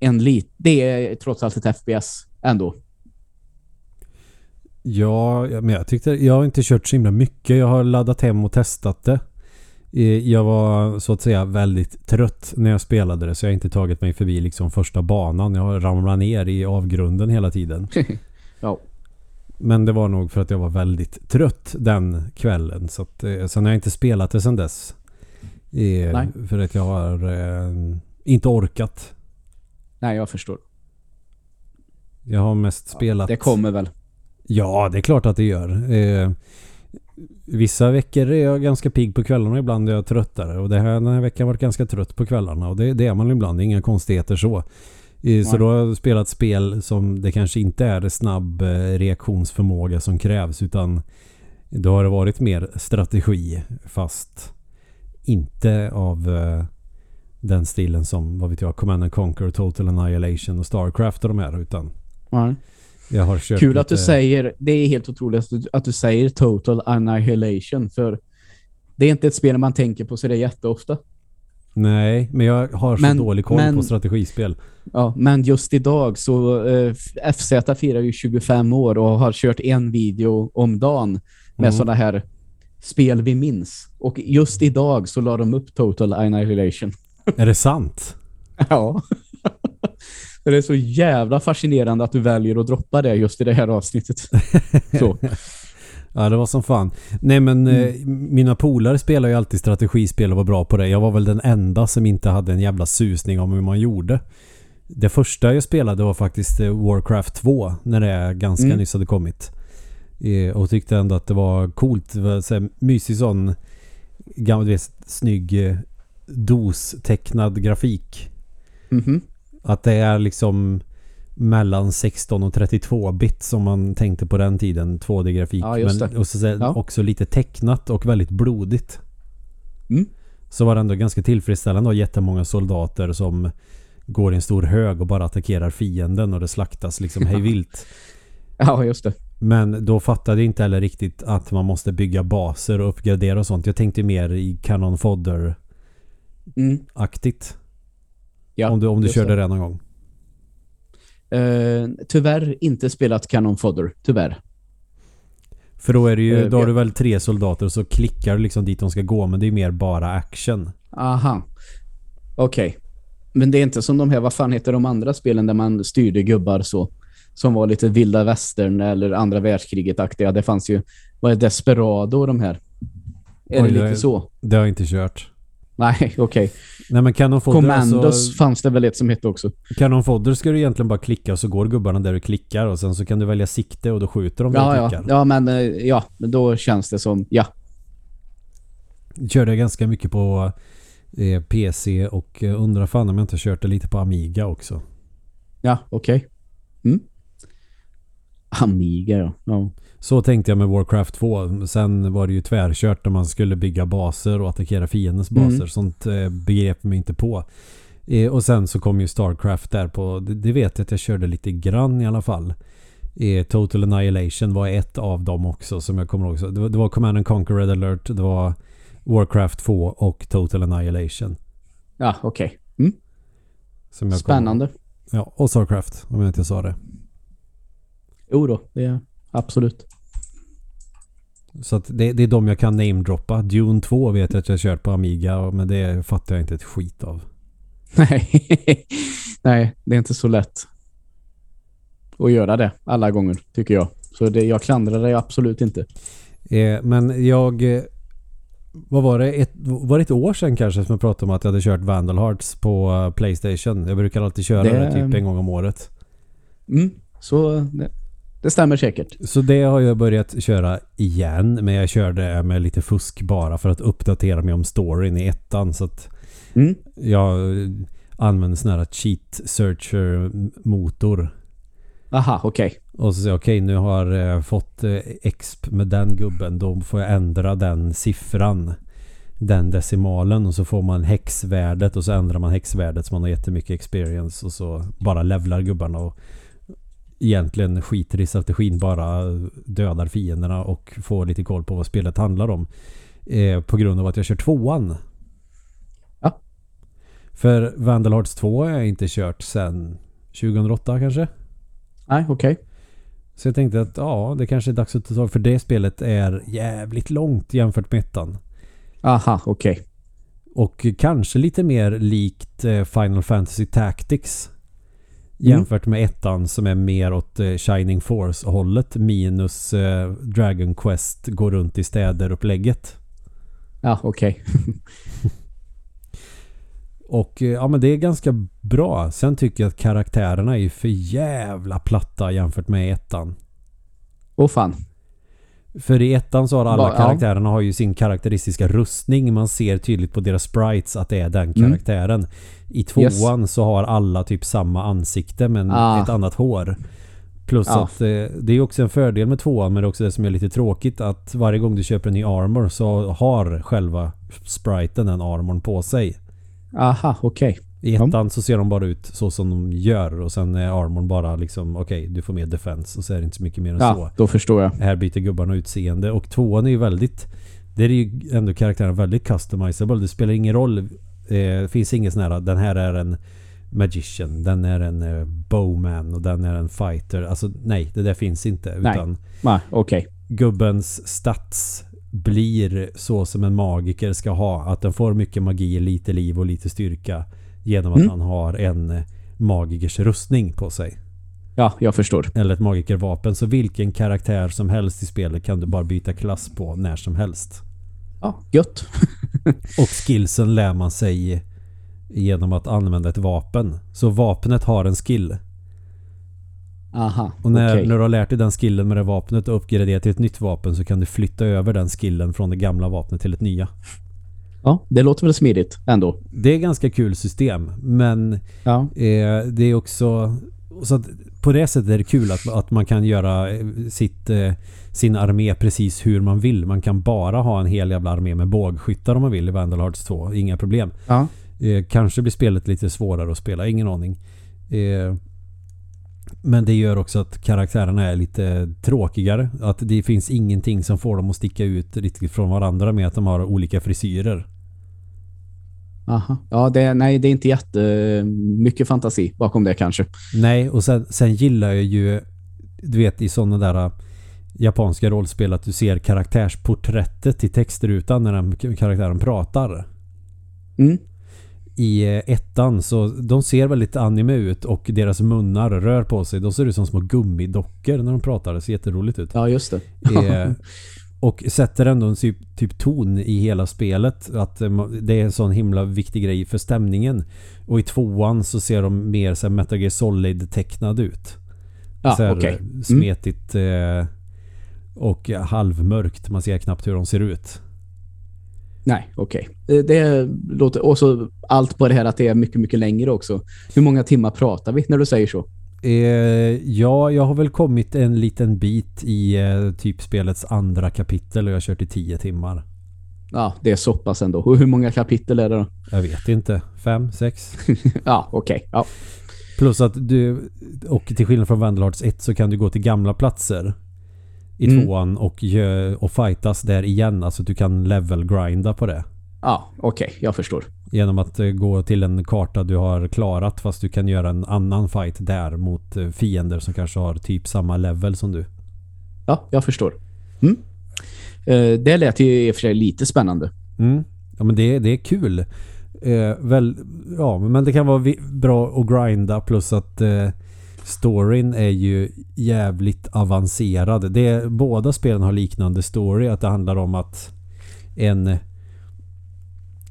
en lit. Det är trots allt ett FPS ändå.
Ja, men jag tyckte jag har inte kört så himla mycket. Jag har laddat hem och testat det. Jag var så att säga väldigt trött när jag spelade det så jag har inte tagit mig förbi liksom första banan. Jag har ramlat ner i avgrunden hela tiden.
ja.
Men det var nog för att jag var väldigt trött den kvällen. Så att, eh, sen har jag inte spelat det sen dess. Eh,
Nej.
För att jag har eh, inte orkat.
Nej, jag förstår.
Jag har mest spelat...
Det kommer väl.
Ja, det är klart att det gör. Eh, vissa veckor är jag ganska pigg på kvällarna, ibland är jag tröttare. Och det här, den här veckan har jag varit ganska trött på kvällarna. Och det, det är man ibland, det är inga konstigheter så. Så då har jag spelat spel som det kanske inte är snabb eh, reaktionsförmåga som krävs. Utan då har det varit mer strategi. Fast inte av eh, den stilen som, vad vet jag, Command and Conquer, Total Annihilation och Starcraft och de här. Utan
Ja.
jag har kört
Kul att du
lite-
säger, det är helt otroligt att du, att du säger Total Annihilation för det är inte ett spel man tänker på så det är jätteofta.
Nej, men jag har så
Men-
dålig koll
men-
på strategispel.
Ja, men just idag så eh, FZ firar ju 25 år och har kört en video om dagen med
Mm.
sådana här spel vi minns. Och just idag så la de upp Total Annihilation.
Är det sant?
Ja. det är så jävla fascinerande att du väljer att droppa det just i det här avsnittet. Så.
Ja, det var som fan. Nej, men
Mm.
eh, mina polare spelar ju alltid strategispel och var bra på det. Jag var väl den enda som inte hade en jävla susning om hur man gjorde. Det första jag spelade var faktiskt eh, Warcraft 2 när det ganska
Mm.
nyss hade kommit. Eh, och tyckte ändå att det var coolt. Det var så mysig sån gammal, du vet, snygg eh, dos-tecknad grafik.
Mhm.
Att det är liksom mellan 16 och 32 bit som man tänkte på den tiden. 2D-grafik.
Ja,
men och så,
Ja.
också lite tecknat och väldigt blodigt.
Mm.
Så var det ändå ganska tillfredsställande att ha jättemånga soldater som går i en stor hög och bara attackerar fienden och det slaktas liksom hej vilt.
Ja, just det.
Men då fattade jag inte heller riktigt att man måste bygga baser och uppgradera och sånt. Jag tänkte mer i Cannon Fodder-aktigt.
Mm. Ja,
om du, om du körde
det
någon gång.
Eh, tyvärr inte spelat Cannon Fodder, tyvärr.
För då är det ju,
Eh,
då har du väl tre soldater och så klickar du liksom dit de ska gå men det är mer bara action.
Aha. Okej. Men det är inte som de här, vad fan heter de andra spelen där man styrde gubbar så? Som var lite vilda västern eller andra världskriget-aktiga. Det fanns ju, vad är Desperado och de här? Är
Oj,
det lite så?
Det har jag inte kört.
Nej, okej.
Nej men Cannon Fodder,
Commandos
alltså,
fanns det väl ett som hette också.
Cannon Fodder ska du egentligen bara klicka och så går gubbarna där du klickar och sen så kan du välja sikte och då skjuter de där
Ja,
du
ja.
klickar.
Ja, men eh, ja, då känns det som, ja.
Körde jag ganska mycket på eh, PC och eh, undrar fan om jag inte kört det lite på Amiga också.
Ja, okej. Mm. Amiga, ja. ja.
Så tänkte jag med Warcraft 2. Sen var det ju tvärkört när man skulle bygga baser och attackera fiendens baser.
Mm.
Sånt eh, begrep mig inte på. Eh, och sen så kom ju Starcraft där på, det, det vet jag att jag körde lite grann i alla fall. Eh, Total Annihilation var ett av dem också som jag kommer ihåg. Så Det var, det var Command and Conquer Red Alert, det var Warcraft 2 och Total Annihilation.
Ja, okej. Mm.
Jag kommer-
Spännande.
Ja, och Starcraft om jag inte sa det.
Jo då, det är absolut.
Så att det, det är de jag kan namedroppa. Dune 2 vet jag att jag kört på Amiga men det fattar jag inte ett skit av.
Nej. Nej, det är inte så lätt att göra det alla gånger, tycker jag. Så det, jag klandrar dig absolut inte.
Eh, men jag... eh, Vad var det? Ett, var det ett år sedan kanske som jag pratade om att jag hade kört Vandal Hearts på eh, Playstation? Jag brukar alltid köra det,
Det-
typ en gång om året.
Mm, så det, det stämmer säkert.
Så det har jag börjat köra igen. Men jag körde med lite fusk bara för att uppdatera mig om storyn i ettan. Så att
Mm.
jag eh, använder sån här cheat searcher motor.
Aha, okej.
Och så säger jag okej nu har jag fått eh, exp med den gubben. Då får jag ändra den siffran. Den decimalen och så får man häxvärdet och så ändrar man häxvärdet så man har jättemycket experience och så bara levlar gubbarna och egentligen skiter i strategin bara dödar fienderna och får lite koll på vad spelet handlar om. Eh, på grund av att jag kör tvåan.
Ja.
För Vandal Hearts 2 har jag inte kört sedan 2008 kanske.
Nej, okej.
Så jag tänkte att ja, det kanske är dags att ta tag för det spelet är jävligt långt jämfört med ettan.
Aha, okej.
Och kanske lite mer likt eh, Final Fantasy Tactics.
Mm.
Jämfört med ettan som är mer åt eh, Shining Force hållet minus eh, Dragon Quest går runt i städer upplägget.
Ja, okej.
Och eh, ja men det är ganska bra. Sen tycker jag att karaktärerna är för jävla platta jämfört med ettan.
Åh fan.
För i ettan så har alla
ja.
karaktärerna har ju sin karaktäristiska rustning. Man ser tydligt på deras sprites att det är den
Mm.
karaktären. I tvåan så har alla typ samma ansikte men
Ah.
ett annat hår. Plus
Ja.
att eh, det är också en fördel med tvåan men det är också det som är lite tråkigt att varje gång du köper en ny armor så har själva spriten den armorn på sig.
Aha, okej.
I
Ja.
ettan så ser de bara ut så som de gör och sen är armorn bara liksom okej du får mer defense och så är det inte så mycket mer än så.
Ja, då förstår jag.
Här byter gubbarna utseende och tvåan är ju väldigt det är ju ändå karaktären väldigt customizable. Det spelar ingen roll. Eh, Det finns ingen sån här den här är en magician, den är en eh, bowman och den är en fighter. Alltså nej, det där finns inte.
Nej.
Utan
Nej, okej.
gubbens stats blir så som en magiker ska ha. Att den får mycket magi, lite liv och lite styrka genom att
Mm.
han har en eh, magikers rustning på sig.
Ja, jag förstår.
Eller ett magikervapen. Så vilken karaktär som helst i spelet kan du bara byta klass på när som helst.
Ja, gött.
Och skillsen lär man sig genom att använda ett vapen. Så vapnet har en skill.
Aha,
Och när,
okej.
när du har lärt dig den skillen med det vapnet och uppgraderat till ett nytt vapen så kan du flytta över den skillen från det gamla vapnet till ett nya.
Ja, det låter väl smidigt ändå.
Det är ganska kul system men
Ja.
eh, det är också så på det sättet är det kul att, att man kan göra eh, sitt, eh, sin armé precis hur man vill. Man kan bara ha en hel jävla armé med bågskyttar om man vill i Vandal Hearts 2. Inga problem.
Ja.
Eh, kanske blir spelet lite svårare att spela, ingen aning. Men det gör också att karaktärerna är lite tråkigare. Att det finns ingenting som får dem att sticka ut riktigt från varandra med att de har olika frisyrer.
Aha. Ja, det, nej, det är inte jättemycket fantasi bakom det kanske.
Nej, och sen, sen gillar jag ju du vet i sådana där äh, japanska rollspel att du ser karaktärsporträttet i textrutan när den karaktären pratar.
Mm.
I eh, ettan så de ser väldigt anime ut och deras munnar rör på sig. De ser ut som små gummidockor när de pratar. Det ser jätteroligt ut.
Ja, just det.
Eh, och sätter ändå en typ, typ ton i hela spelet. Att eh, det är en sån himla viktig grej för stämningen. Och i tvåan så ser de mer så här Metal Gear Solid tecknad ut.
Ja,
så här,
okej.
eh, Smetigt eh, och halvmörkt. Man ser knappt hur de ser ut.
Nej, okej. Det låter... Och så allt på det här att det är mycket, mycket längre också. Hur många timmar pratar vi när du säger så?
Eh, ja, jag har väl kommit en liten bit i eh, typ spelets andra kapitel och jag har kört i tio timmar.
Ja, det är så pass ändå. Hur många kapitel är det då?
Jag vet inte. Fem, sex?
ja, okej. Okay. Ja.
Plus att du, och till skillnad från Vandalhearts 1 så kan du gå till gamla platser i mm. tvåan och, och fightas där igen. Alltså du kan level-grinda på det.
Ja, okej. Okay, jag förstår.
Genom att eh, gå till en karta du har klarat fast du kan göra en annan fight där mot eh, fiender som kanske har typ samma level som du.
Ja, jag förstår. Mm. Eh, det lät ju i och för sig lite spännande.
Mm. Ja, men det, det är kul. Eh, väl, ja, men det kan vara bra att grinda plus att eh, storyn är ju jävligt avancerad. Det, båda spelen har liknande story. Att det handlar om att en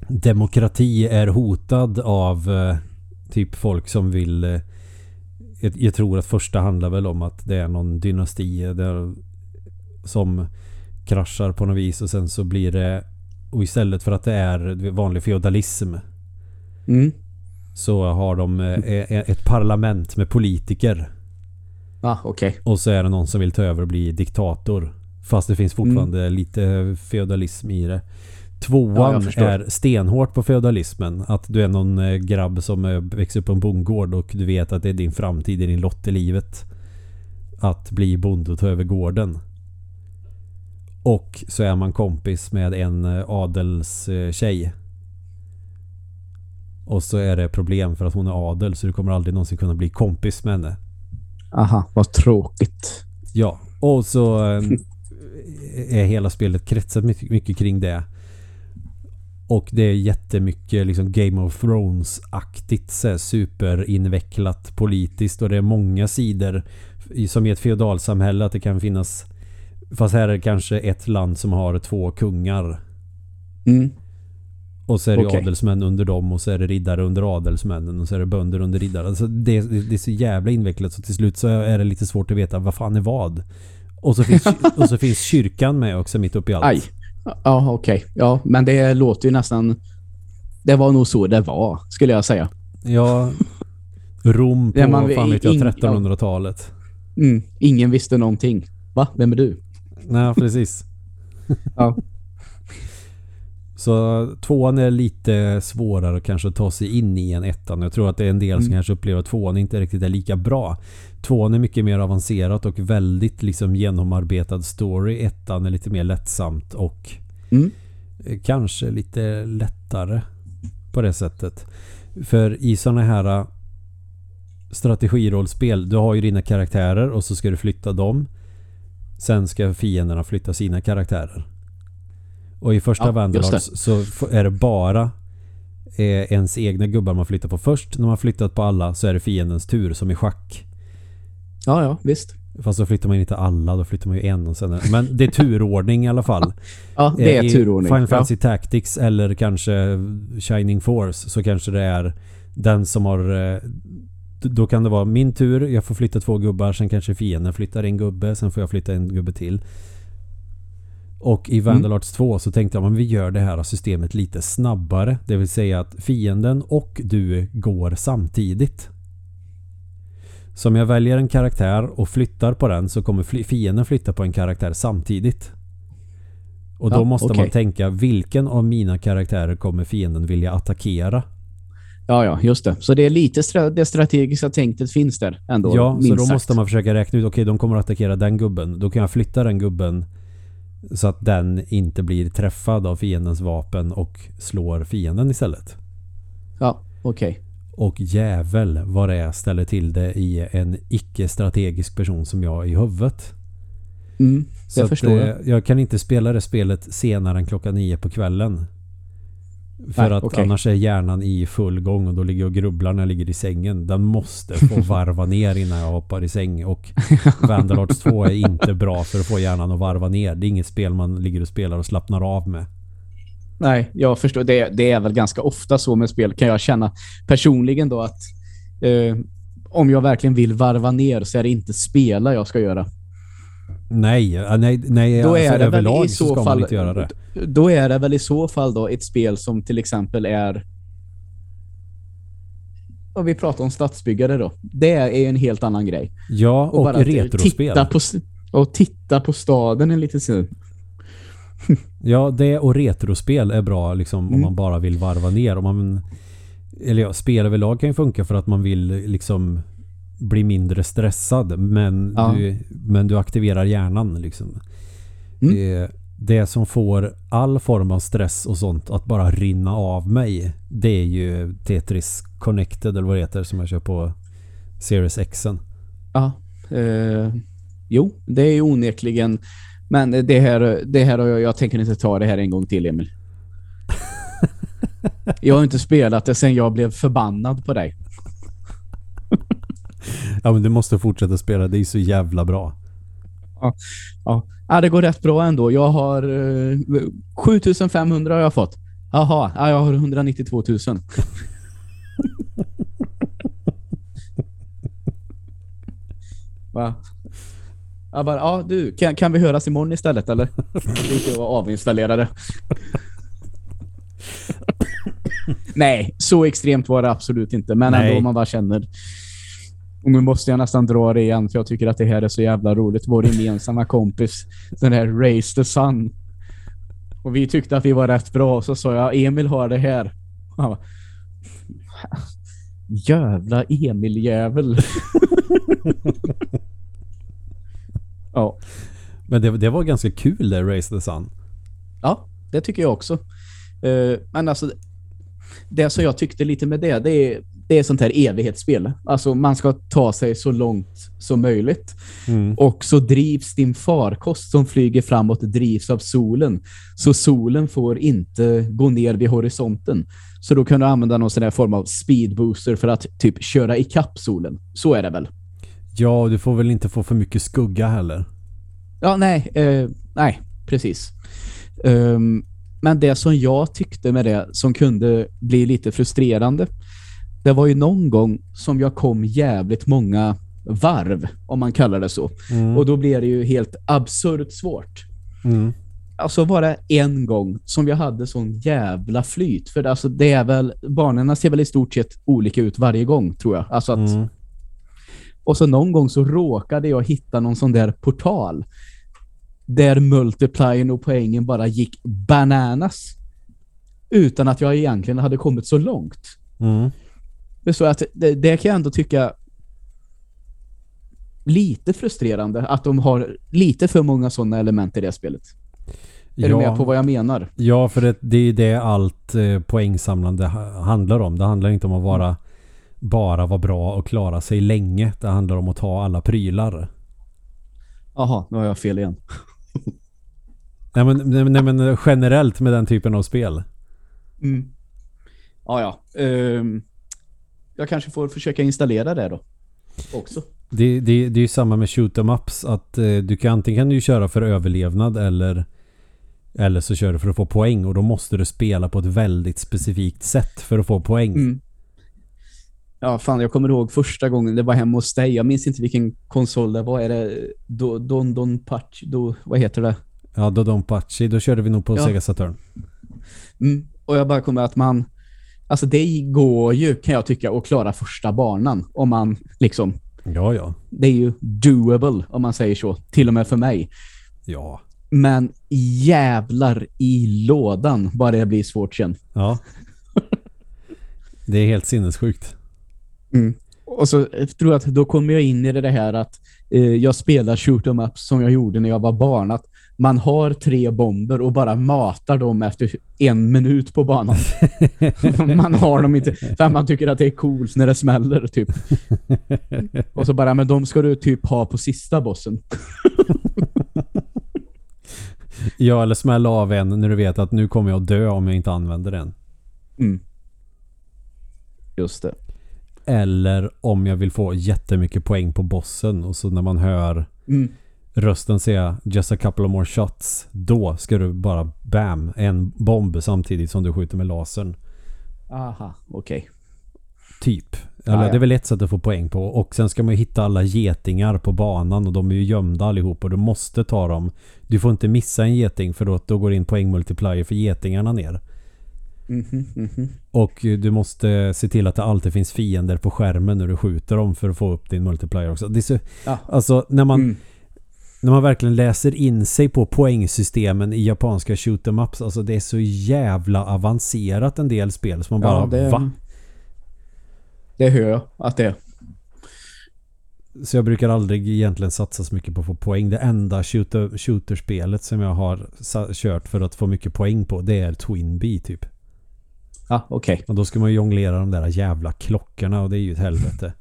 demokrati är hotad av eh, typ folk som vill eh, jag, jag, tror att första handlar väl om att det är någon dynasti där, som kraschar på något vis och sen så blir det och istället för att det är vanlig feodalism
mm
så har de eh, ett parlament med politiker.
Ah, okay.
Och så är det någon som vill ta över och bli diktator. Fast det finns fortfarande mm. lite feodalism i det. Tvåan ja, är stenhårt på feodalismen. Att du är någon eh, grabb som eh, växer upp på en bondgård och du vet att det är din framtid, din lott i livet. Att bli bonde och ta över gården. Och så är man kompis med en eh, adelstjej. Och så är det problem för att hon är adel så du kommer aldrig någonsin kunna bli kompis med henne.
Aha, vad tråkigt.
Ja, och så är hela spelet kretsat mycket, mycket kring det. Och det är jättemycket liksom Game of Thrones-aktigt superinvecklat politiskt och det är många sidor som i ett feodalsamhälle att det kan finnas fast här är det kanske ett land som har två kungar.
Mm.
Och så är det okay. adelsmän under dem och så är det riddare under adelsmännen och så är det bönder under riddare. Alltså det, det, är så jävla invecklat så till slut så är det lite svårt att veta vad fan är vad. Och så finns, och så finns kyrkan med också mitt uppe i allt.
Aj. Ja, okej. Okay. Ja, men det låter ju nästan... Det var nog så det var, skulle jag säga.
Ja. Rom på, man, fan vet jag, 1300-talet.
Mm, ingen visste någonting. Va? Vem är du?
Nej, precis.
ja.
Så tvåan är lite svårare att kanske ta sig in i än ettan. Jag tror att det är en del mm. som kanske upplever att tvåan inte riktigt är lika bra. Tvåan är mycket mer avancerat och väldigt liksom genomarbetad story. Ettan är lite mer lättsamt och
mm.
kanske lite lättare på det sättet. För i sådana här strategirollspel, du har ju dina karaktärer och så ska du flytta dem. Sen ska fienderna flytta sina karaktärer. Och i första ja, Vandalars så är det bara eh, ens egna gubbar man flyttar på först. När man flyttat på alla så är det fiendens tur som i schack.
Ja, ja, visst.
Fast då flyttar man inte alla, då flyttar man ju en och sen... Men det är turordning i alla fall.
ja, det är I turordning.
Final Fantasy ja. Tactics eller kanske Shining Force så kanske det är den som har... Eh, då kan det vara min tur, jag får flytta två gubbar, sen kanske fienden flyttar en gubbe, sen får jag flytta en gubbe till. Och i Vandalarts mm. 2 så tänkte jag att vi gör det här systemet lite snabbare. Det vill säga att fienden och du går samtidigt. Så om jag väljer en karaktär och flyttar på den så kommer fienden flytta på en karaktär samtidigt. Och då ja, måste okay. man tänka vilken av mina karaktärer kommer fienden vilja attackera.
Ja, ja, just det. Så det är lite stra det strategiska tänket finns där ändå.
Ja, så då sagt. måste man försöka räkna ut, okej, okay, de kommer att attackera den gubben. Då kan jag flytta den gubben så att den inte blir träffad av fiendens vapen och slår fienden istället.
Ja, okej. Okay.
Och jävel vad det är ställer till det i en icke-strategisk person som jag i huvudet.
Mm, jag så förstår. Att,
eh, jag kan inte spela det spelet senare än klockan nio på kvällen. För Nej, att okay. annars är hjärnan i full gång och då ligger jag och grubblar när jag ligger i sängen. Den måste få varva ner innan jag hoppar i säng. Och Vanderlords 2 är inte bra för att få hjärnan att varva ner. Det är inget spel man ligger och spelar och slappnar av med.
Nej, jag förstår. Det, det är väl ganska ofta så med spel kan jag känna personligen då att eh, om jag verkligen vill varva ner så är det inte spela jag ska göra.
Nej, nej, nej
då alltså, är det
överlag
väl i
så, så
fall,
inte göra det.
Då är det väl i så fall då ett spel som till exempel är och vi pratar om stadsbyggare då. Det är ju en helt annan grej.
Ja, och,
bara att
retrospel.
Titta på, och titta på staden en liten stund.
Ja, det och retrospel är bra liksom om
Mm.
man bara vill varva ner. Om man, eller ja, spel överlag kan ju funka för att man vill liksom bli mindre stressad. Men,
Ja.
du, men du aktiverar hjärnan liksom.
Mm.
Det, det som får all form av stress och sånt att bara rinna av mig. Det är ju Tetris Connected eller vad det heter som jag kör på Series Xen.
Ja. Eh, jo, det är ju onekligen. Men det här, det här jag, jag tänker inte ta det här en gång till, Emil. Jag har inte spelat det sen jag blev förbannad på dig.
Ja men du måste fortsätta spela, det är så jävla bra.
Ja, ja det går rätt bra ändå. Jag har eh, 7500 har jag fått. Jaha, ja, jag har 192 000. Va? Jag bara, ja du, kan, kan vi höras imorgon istället eller? Lite och avinstallera det. Nej, så extremt var det absolut inte. Men
Nej.
ändå man bara känner. Och nu måste jag nästan dra det igen för jag tycker att det här är så jävla roligt. Vår gemensamma kompis, den här Race the Sun. Och vi tyckte att vi var rätt bra. Så sa jag, Emil har det här. Och Han bara, Jävla Emil-jävel. ja.
Men det, det var ganska kul det Race the Sun.
Ja, det tycker jag också. Eh, men alltså, det som jag tyckte lite med det, det är, det är sånt här evighetsspel. Alltså man ska ta sig så långt som möjligt.
Mm.
Och så drivs din farkost som flyger framåt drivs av solen. Så solen får inte gå ner vid horisonten. Så då kan du använda någon sån här form av speedbooster för att typ köra ikapp solen. Så är det väl?
Ja, du får väl inte få för mycket skugga heller.
Ja, nej, eh, nej, precis. Ehm, men det som jag tyckte med det som kunde bli lite frustrerande, det var ju någon gång som jag kom jävligt många varv, om man kallar det så.
Mm.
Och då blev det ju helt absurt svårt.
Mm.
Alltså det en gång som jag hade sån jävla flyt. För det, alltså, det är väl, banorna ser väl i stort sett olika ut varje gång, tror jag. Alltså att,
Mm.
och så någon gång så råkade jag hitta någon sån där portal. Där multiplien och poängen bara gick bananas. Utan att jag egentligen hade kommit så långt.
Mm.
Det, är så att det, det kan jag ändå tycka lite frustrerande att de har lite för många sådana element i det spelet. Är du med på vad jag menar?
Ja, för det, det är det allt eh, poängsamlande ha- handlar om. Det handlar inte om att vara bara vara bra och klara sig länge. Det handlar om att ta alla prylar.
Jaha, nu har jag fel igen.
Nej men, nej, nej, men generellt med den typen av spel.
Mm. Ja, ja. Ehm, jag kanske får försöka installera det då. Också.
Det, det, det är ju samma med shoot 'em ups att eh, du kan antingen kan du ju köra för överlevnad eller eller så kör du för att få poäng och då måste du spela på ett väldigt specifikt sätt för att få poäng.
Mm. Ja, fan, jag kommer ihåg första gången det var hemma hos dig. Jag minns inte vilken konsol det var. Är det Do- Don Don Patch? Do, vad heter det?
Ja, Dodonpachi, då körde vi nog på
Ja.
Sega Saturn.
Mm. Och jag bara kommer att man... Alltså det går ju, kan jag tycka, att klara första banan. Om man liksom...
Ja, ja.
Det är ju doable, om man säger så. Till och med för mig.
Ja.
Men jävlar i lådan bara det blir svårt sen.
Ja. Det är helt sinnessjukt.
Och så eh, tror jag att då kommer jag in i det här att eh, jag spelar shoot 'em ups som jag gjorde när jag var barn. Att man har tre bomber och bara matar dem efter en minut på banan. man har dem inte för man tycker att det är coolt när det smäller typ. Och så bara, men de ska du typ ha på sista bossen.
Ja, eller smälla av en när du vet att nu kommer jag dö om jag inte använder den.
Mm. Just det.
Eller om jag vill få jättemycket poäng på bossen och så när man hör
Mm.
Rösten säga just a couple of more shots. Då ska du bara bam, en bomb samtidigt som du skjuter med lasern.
Aha, okej.
Typ. Eller
Ah, ja.
det är väl ett sätt att få poäng på. Och sen ska man ju hitta alla getingar på banan och de är ju gömda allihop och du måste ta dem. Du får inte missa en geting för då, då går in poängmultiplier för getingarna ner.
Mhm, mhm.
Och du måste se till att det alltid finns fiender på skärmen när du skjuter dem för att få upp din multiplier också. Det är så,
Ja.
alltså när man,
Mm.
När man verkligen läser in sig på poängsystemen i japanska shoot em ups, alltså det är så jävla avancerat en del spel som man bara,
Ja, det,
va?
det hör jag att det är.
Så jag brukar aldrig egentligen satsa så mycket på att få poäng. Det enda shooter, shooterspelet som jag har kört för att få mycket poäng på det är Twin Bee typ.
Ja, okej.
Och då ska man jonglera de där jävla klockorna och det är ju ett helvete.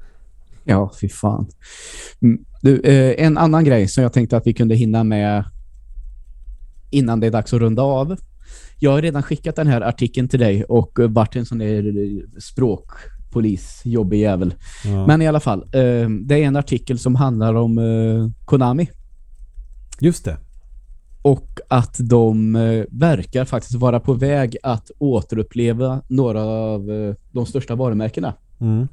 Ja, fy fan. Mm. Du, eh, en annan grej som jag tänkte att vi kunde hinna med innan det är dags att runda av. Jag har redan skickat den här artikeln till dig och varit en sån där språkpolis, jobbig jävel.
Ja.
Men i alla fall, eh, det är en artikel som handlar om eh, Konami
Just det.
och att de verkar faktiskt vara på väg att återuppleva några av de största varumärkena.
Mm.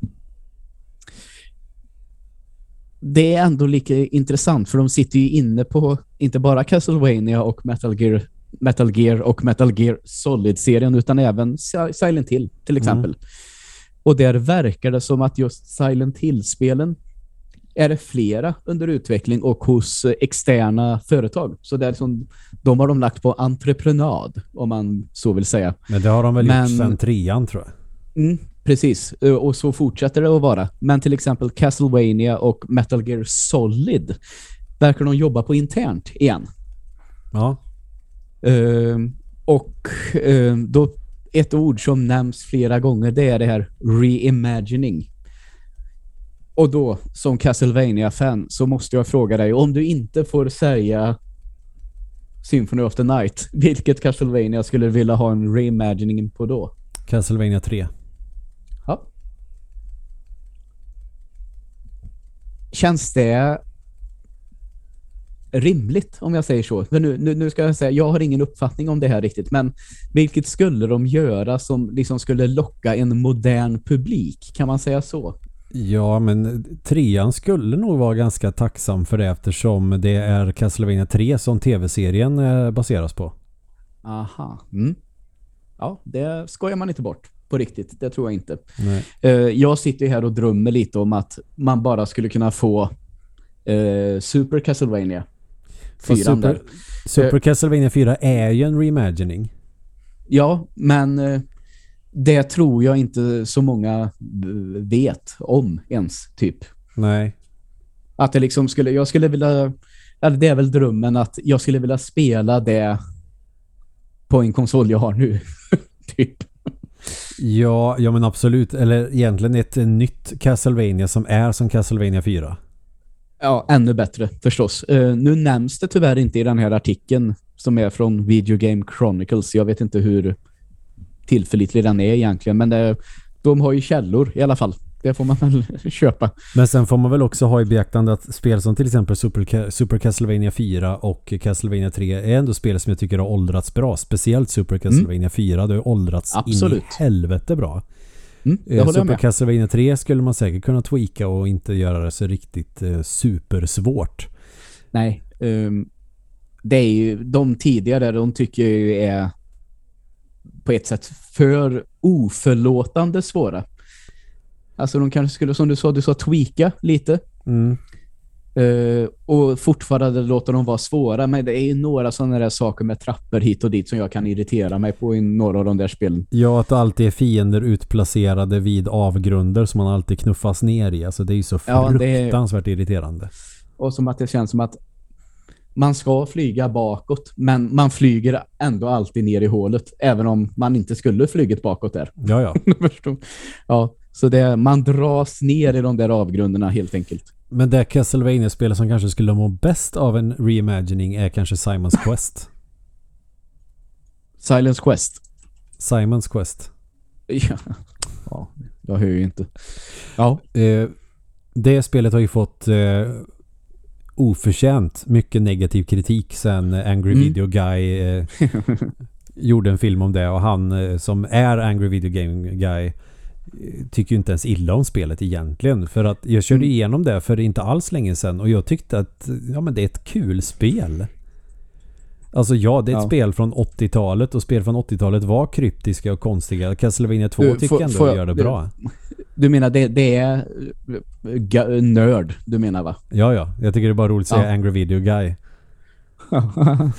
Det är ändå lika intressant för de sitter ju inne på inte bara Castlevania och Metal Gear, Metal Gear och Metal Gear Solid-serien utan även Si- Silent Hill till exempel. Och där verkar det som att just Silent Hill-spelen är det flera under utveckling och hos externa företag. Så det är som, de har de lagt på entreprenad om man så vill säga.
Men det har de väl
Men-
gjort sen trean tror jag.
Mm, precis, Eh, och så fortsätter det att vara. Men till exempel Castlevania och Metal Gear Solid verkar de jobba på internt igen.
Ja.
Ehm, och ehm, då ett ord som nämns flera gånger det är det här reimagining. Och då som Castlevania-fan så måste jag fråga dig om du inte får säga Symphony of the Night, vilket Castlevania skulle vilja ha en reimagining på då?
Castlevania 3.
Ja. Känns det rimligt om jag säger så? För nu, nu, nu ska jag säga, jag har ingen uppfattning om det här riktigt, men vilket skulle de göra som liksom skulle locka en modern publik? Kan man säga så?
Ja, men trean skulle nog vara ganska tacksam för det eftersom det är Castlevania 3 som tv-serien eh, baseras på.
Aha. Mm. Ja, det skojar man inte bort på riktigt. Det tror jag inte. Eh, jag sitter här och drömmer lite om att man bara skulle kunna få eh, Super Castlevania.
Fast
Fyran där.
Super, Super
Eh.
Castlevania 4 är ju en reimagining.
Ja, men eh, det tror jag inte så många eh, vet om ens, typ.
Nej.
Att det liksom skulle, jag skulle vilja, eller det är väl drömmen att jag skulle vilja spela det på en konsol jag har nu, typ.
Ja, ja men absolut. Eller egentligen ett nytt Castlevania som är som Castlevania 4.
Ja, ännu bättre förstås. Uh, nu nämns det tyvärr inte i den här artikeln som är från Video Game Chronicles. Jag vet inte hur tillförlitlig den är egentligen, men det, de har ju källor i alla fall. Det får man väl köpa.
Men sen får man väl också ha i beaktande att spel som till exempel Super, Super Castlevania 4 och Castlevania 3 är ändå spel som jag tycker har åldrats bra. Speciellt Super Castlevania 4. Det har åldrats in
Mm. Absolut.
i helvete bra.
Mm,
Eh, Super
med.
Castlevania 3 skulle man säkert kunna tweaka och inte göra det så riktigt eh, supersvårt.
Nej, ehm, det är ju de tidigare, de tycker jag ju är på ett sätt för oförlåtande svåra. Alltså de kanske skulle, som du sa, du sa tweaka lite.
Mm.
eh, och fortfarande låta dem vara svåra. Men det är ju några sådana där saker med trappor hit och dit som jag kan irritera mig på i några av de där spelen.
Ja, att det alltid är fiender utplacerade vid avgrunder som man alltid knuffas ner i. Alltså det är ju så
Ja, det är-
fruktansvärt irriterande.
Och som att det känns som att man ska flyga bakåt, men man flyger ändå alltid ner i hålet, även om man inte skulle flugit bakåt där.
Ja, ja.
Ja, så det, man dras ner i de där avgrunderna helt enkelt.
Men det Castlevania-spel som kanske skulle må bäst av en reimagining är kanske Simons Quest.
Silence Quest.
Simons Quest.
Ja, ja jag hör ju inte. Ja,
Eh, det spelet har ju fått eh, oförtjänt mycket negativ kritik sen Angry
Mm.
Video Guy eh, gjorde en film om det och han eh, som är Angry Video Game Guy eh, tycker ju inte ens illa om spelet egentligen för att jag körde
Mm.
igenom det för inte alls länge sedan och jag tyckte att ja men det är ett kul spel. Alltså ja, det är ett
Ja.
spel från 80-talet och spel från 80-talet var kryptiska och konstiga. Castlevania 2
Du,
tycker jag ändå gör det
du-
bra.
Du menar det, det är eh, nörd, du menar va?
Ja, ja. Jag tycker det är bara roligt att säga
Ja.
Angry Video Guy.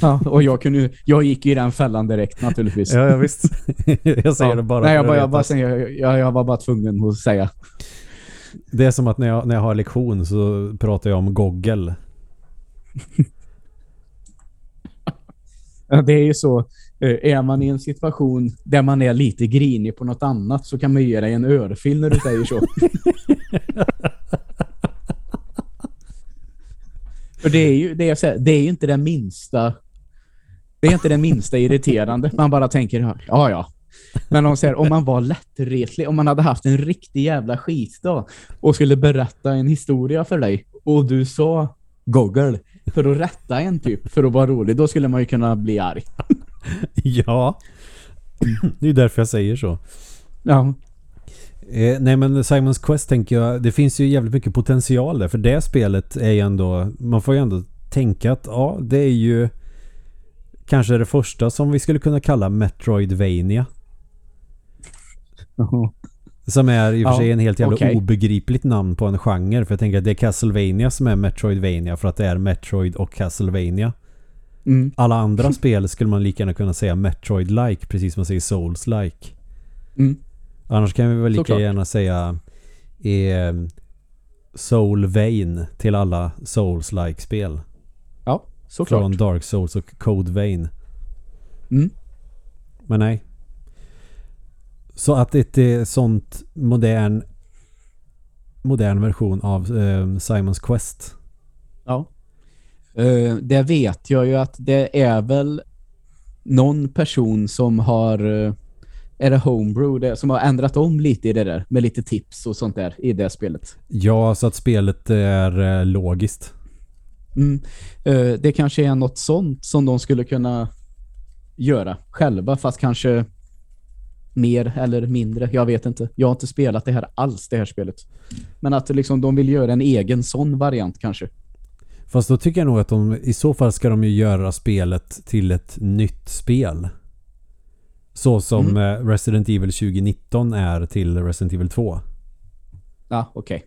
Ja, och jag kunde jag gick i den fällan direkt naturligtvis.
Ja, ja visst. jag säger
Ja.
det bara
Nej, jag, bara, jag, bara säger, jag, jag var bara tvungen att säga.
Det är som att när jag, när jag har lektion så pratar jag om Goggle.
Ja, Det är ju så, eh, är man i en situation där man är lite grinig på något annat så kan man ge dig en örfil när du säger så. För det är ju det så här, det är ju inte det minsta det är inte det minsta irriterande. Man bara tänker, ja ja. Men om, här, om man var lättretlig, om man hade haft en riktig jävla skitdag och skulle berätta en historia för dig och du sa Google för att rätta en typ, för att vara rolig, då skulle man ju kunna bli arg.
ja. Det är därför jag säger så.
Ja.
Eh, nej men Simons Quest tänker jag, det finns ju jävligt mycket potential där. För det spelet är ju ändå, man får ju ändå tänka att ja, det är ju kanske det första som vi skulle kunna kalla Metroidvania. Som är i och för sig en helt jävla
okej.
obegripligt namn på en genre. För jag tänker att det är Castlevania som är Metroidvania för att det är Metroid och Castlevania.
Mm.
Alla andra spel skulle man lika gärna kunna säga Metroid-like, precis som man säger Souls-like.
Mm.
Annars kan vi väl lika
Såklart.
gärna säga eh, Soul Vein till alla Souls-like spel.
Ja, såklart.
Från Dark Souls och Code Vein.
Mm.
Men nej. Så att ett eh, sånt modern modern version av eh, Simons Quest.
Ja. Uh, det vet jag ju att det är väl någon person som har eh, är det Homebrew det, som har ändrat om lite i det där med lite tips och sånt där i det spelet.
Ja, så att spelet är eh, logiskt.
Mm. Eh, det kanske är något sånt som de skulle kunna göra själva fast kanske mer eller mindre. Jag vet inte. Jag har inte spelat det här alls, det här spelet. Men att liksom de vill göra en egen sån variant kanske.
Fast då tycker jag nog att de i så fall ska de ju göra spelet till ett nytt spel. Så som eh, Resident Evil 2019 är till Resident Evil 2.
Ja, okej.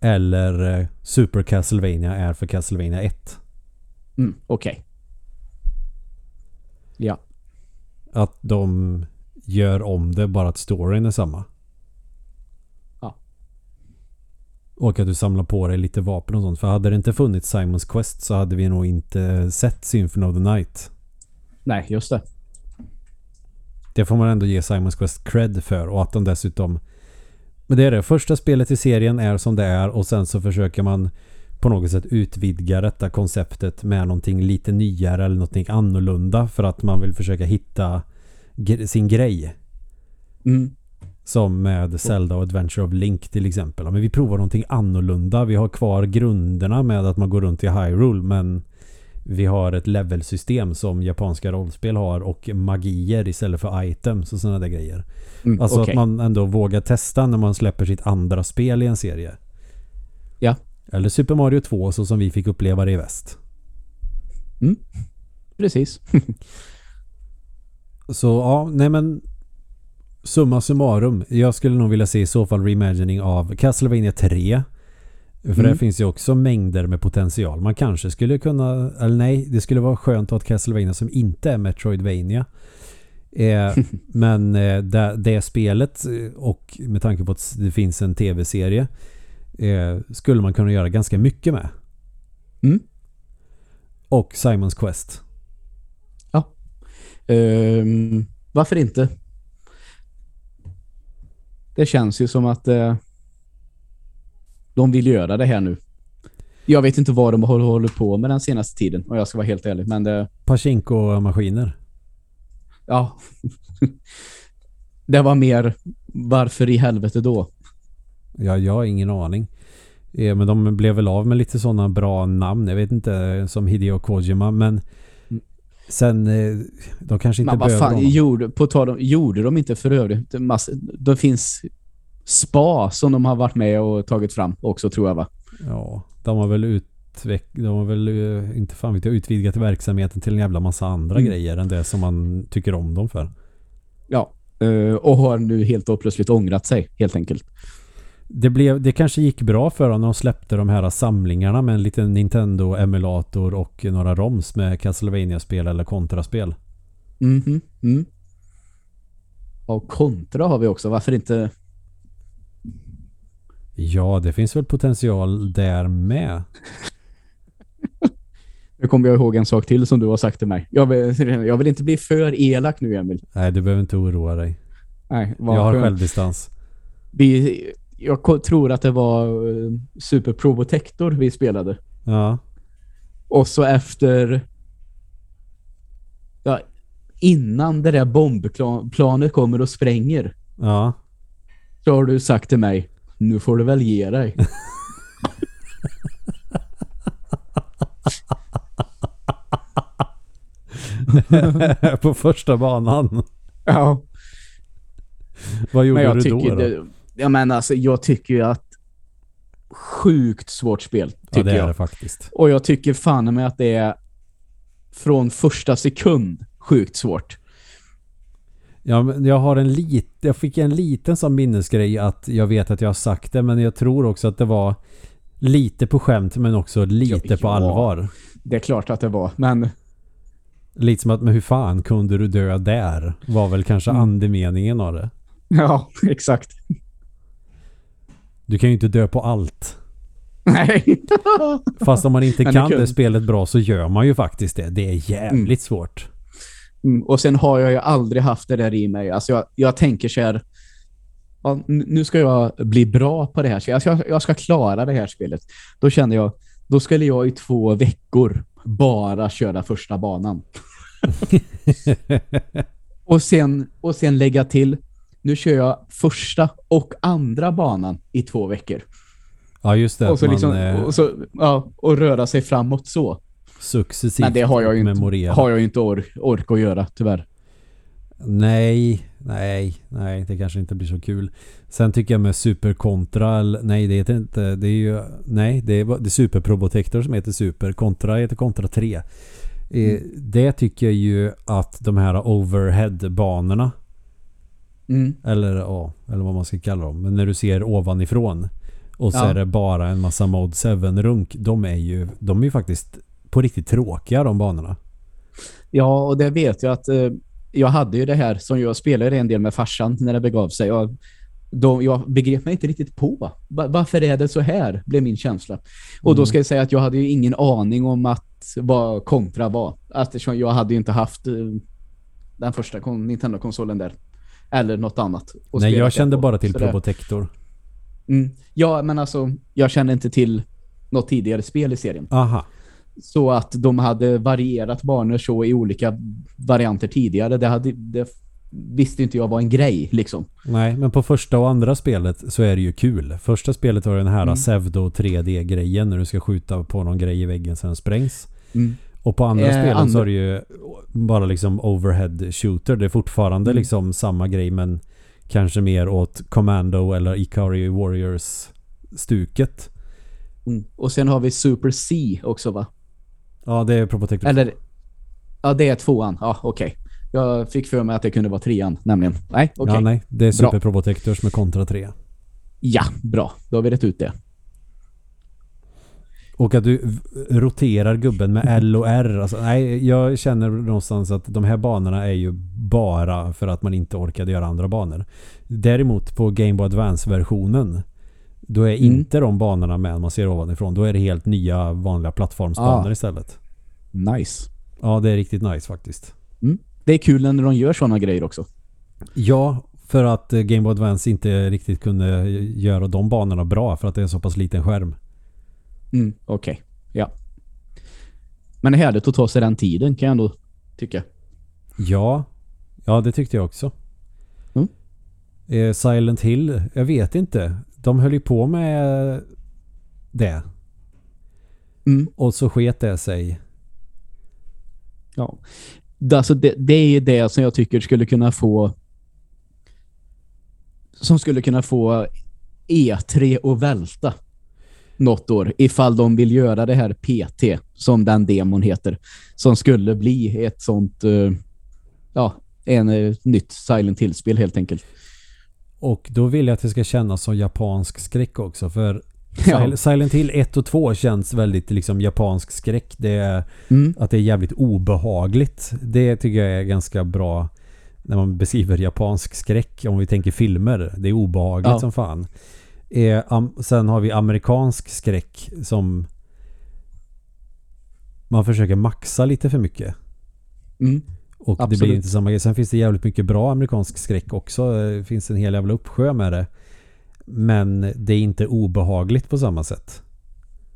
Eller eh, Super Castlevania är för Castlevania 1.
Mm, okej. Ja.
Att de gör om det bara att storyn är samma.
Ja.
Och att du samlar på dig lite vapen och sånt. För hade det inte funnits Simons Quest så hade vi nog inte sett Symphony of the Night.
Nej, just det.
Det får man ändå ge Simons Quest cred för. Och att de dessutom... Men det är det. Första spelet i serien är som det är och sen så försöker man på något sätt utvidga detta konceptet med någonting lite nyare eller någonting annorlunda för att man vill försöka hitta sin grej.
Mm.
Som med Zelda och Adventure of Link till exempel. Men vi provar någonting annorlunda. Vi har kvar grunderna med att man går runt i Hyrule men vi har ett levelsystem som japanska rollspel har och magier istället för items och sådana där grejer.
Mm,
Alltså
okej.
att man ändå vågar testa när man släpper sitt andra spel i en serie.
Ja.
Eller Super Mario 2 så som vi fick uppleva det i väst.
Precis.
Så ja, nej men Summa summarum. Jag skulle nog vilja se i så fall reimagining av Castlevania 3. För
Mm.
där finns ju också mängder med potential. Man kanske skulle kunna, eller nej, det skulle vara skönt att ha ett Castlevania som inte är Metroidvania. Eh, men eh, det, det spelet eh, och med tanke på att det finns en tv-serie eh, skulle man kunna göra ganska mycket med.
Mm.
Och Simons Quest.
Ehm, varför inte? Det känns ju som att eh, de vill göra det här nu. Jag vet inte vad de håller, på med den senaste tiden, om jag ska vara helt ärlig. Men det,
Pachinko-maskiner.
ja. det var mer varför i helvete då?
Ja, jag har ingen aning. Eh, Men de blev väl av med lite sådana bra namn. Jag vet inte, som Hideo Kojima. Men sen, eh, de kanske inte
Men vad fan, gjorde, på tal om, gjorde de inte för övrigt massa, Det finns spa som de har varit med och tagit fram också tror jag va?
Ja, de har väl ut, De har väl eh, inte fan vet jag, utvidgat verksamheten till en jävla massa andra
Mm.
grejer än det som man tycker om dem för.
Ja. Eh, och har nu helt och plötsligt ångrat sig, helt enkelt.
Det, blev, det kanske gick bra för dem när de släppte de här samlingarna med en liten Nintendo-emulator och några ROMs med Castlevania-spel eller kontraspel.
Mhm. Mm. Och kontra har vi också. Varför inte...
Ja, det finns väl potential där med.
Nu kommer jag ihåg en sak till som du har sagt till mig. Jag vill, jag vill inte bli för elak nu, Emil.
Nej, du behöver inte oroa dig.
Nej,
Jag har
skönt.
självdistans.
Vi, jag tror att det var eh, Super Probotector vi spelade.
Ja.
Och så efter... Ja, innan det där bombplanet kommer och spränger
Ja.
så har du sagt till mig nu får du väl ge dig.
På första banan.
ja,
Vad gjorde
men jag
du
tycker
då? då?
det, ja, men alltså, jag tycker ju att sjukt svårt spel,
Ja,
tycker
det är
jag.
det faktiskt.
Och jag tycker fan med att det är från första sekund sjukt svårt.
Ja, jag har en lit, jag fick en liten sån minnesgrej att jag vet att jag har sagt det men jag tror också att det var lite på skämt men också lite
Ja,
på allvar.
Det är klart att det var, men
Lite som att men hur fan kunde du dö där? Var väl kanske
Mm.
andemeningen av det.
ja, exakt.
Du kan ju inte dö på allt.
Nej.
Fast om man inte kan det spelet bra så gör man ju faktiskt det. Det är jävligt svårt.
Mm, och sen har jag ju aldrig haft det där i mig. Alltså jag, jag tänker så här, ja, nu ska jag bli bra på det här spelet. Alltså jag, jag ska klara det här spelet. Då känner jag, då skulle jag i två veckor bara köra första banan. och, sen, och sen lägga till, nu kör jag första och andra banan i två veckor.
Ja just det.
Och så
man
liksom,
eh,
och, så, ja, och röra sig framåt så.
Successivt
Men det har jag ju inte, har jag ju inte or, ork att göra, tyvärr.
Nej, nej, nej, det kanske inte blir så kul. Sen tycker jag med Superkontra, nej det heter inte, det är ju, nej det är, det är Super Probotector som heter Super, Kontra heter Kontra 3. Eh,
Mm.
Det tycker jag ju att de här overhead-banorna,
Mm.
eller, ja, eller vad man ska kalla dem, men när du ser ovanifrån och så
Ja.
är det bara en massa Mod 7-runk, de är ju, de är ju faktiskt på riktigt tråkiga de banorna.
Ja, och det vet jag att eh, jag hade ju det här som jag spelade en del med farsan när det begav sig. Och de, jag begrep mig inte riktigt på. Va- varför är det så här? Blev min känsla. Och då
Mm.
ska jag säga att jag hade ju ingen aning om att vad kontra var. Eftersom jag hade ju inte haft eh, den första kon- Nintendo-konsolen där. Eller något annat.
Nej, jag kände
på.
bara till Probotector.
Mm. Ja, men alltså, jag kände inte till något tidigare spel i serien.
Aha.
Så att de hade varierat banor så i olika varianter tidigare, det, hade, det visste inte jag var en grej liksom.
Nej, men på första och andra spelet så är det ju kul. Första spelet har den här
Mm.
pseudo 3D-grejen när du ska skjuta på någon grej i väggen så den sprängs.
Mm.
Och på andra
Eh,
spelen så
andra-
är det ju bara liksom overhead shooter. Det är fortfarande
Mm.
liksom samma grej men kanske mer åt Commando eller Ikari Warriors stuket.
Mm. Och sen har vi Super C också va?
Ja, det är Probotector.
Eller, ja det är tvåan, ja okej. Jag fick för mig att det kunde vara trean, nämligen. Nej, okej.
Ja, nej. Det är
Bra.
Super Probotectors med Contra 3.
Ja, bra. Då har vi rätt ut det.
Och att du roterar gubben med L och R. Alltså, nej, jag känner någonstans att de här banorna är ju bara för att man inte orkade göra andra banor. Däremot på Game Boy Advance-versionen då är
Mm.
inte de banorna med man ser ovanifrån. Då är det helt nya vanliga plattformsbanor
Ah.
istället.
Nice.
Ja, det är riktigt nice faktiskt.
Det är kul när de gör sådana grejer också.
Ja, för att eh, Game Boy Advance inte riktigt kunde göra de banorna bra för att det är en så pass liten skärm.
Mm, okej. Ja. Men det är härligt att ta sig den tiden kan jag ändå tycka.
Ja, ja det tyckte jag också.
Mm.
Eh, Silent Hill, jag vet inte. De höll ju på med det.
Mm.
Och så sket det sig.
Ja. Alltså det, det är det som jag tycker skulle kunna få som skulle kunna få E3 att välta. något år ifall de vill göra det här PT som den demon heter som skulle bli ett sånt uh, ja, en uh, nytt Silent Hill-spel helt enkelt.
Och då vill jag att det ska kännas som japansk skräck också för ja. Silent Hill 1 och 2 känns väldigt liksom japansk skräck. Det är mm. att det är jävligt obehagligt. Det tycker jag är ganska bra när man beskriver japansk skräck om vi tänker filmer. Det är obehagligt ja. som fan. Eh, sen har vi amerikansk skräck som man försöker maxa lite för mycket.
Mm.
Och Absolut. det blir inte samma grej. Sen finns det jävligt mycket bra amerikansk skräck också. Det finns en hel jävla uppsjö med det. Men det är inte obehagligt på samma sätt.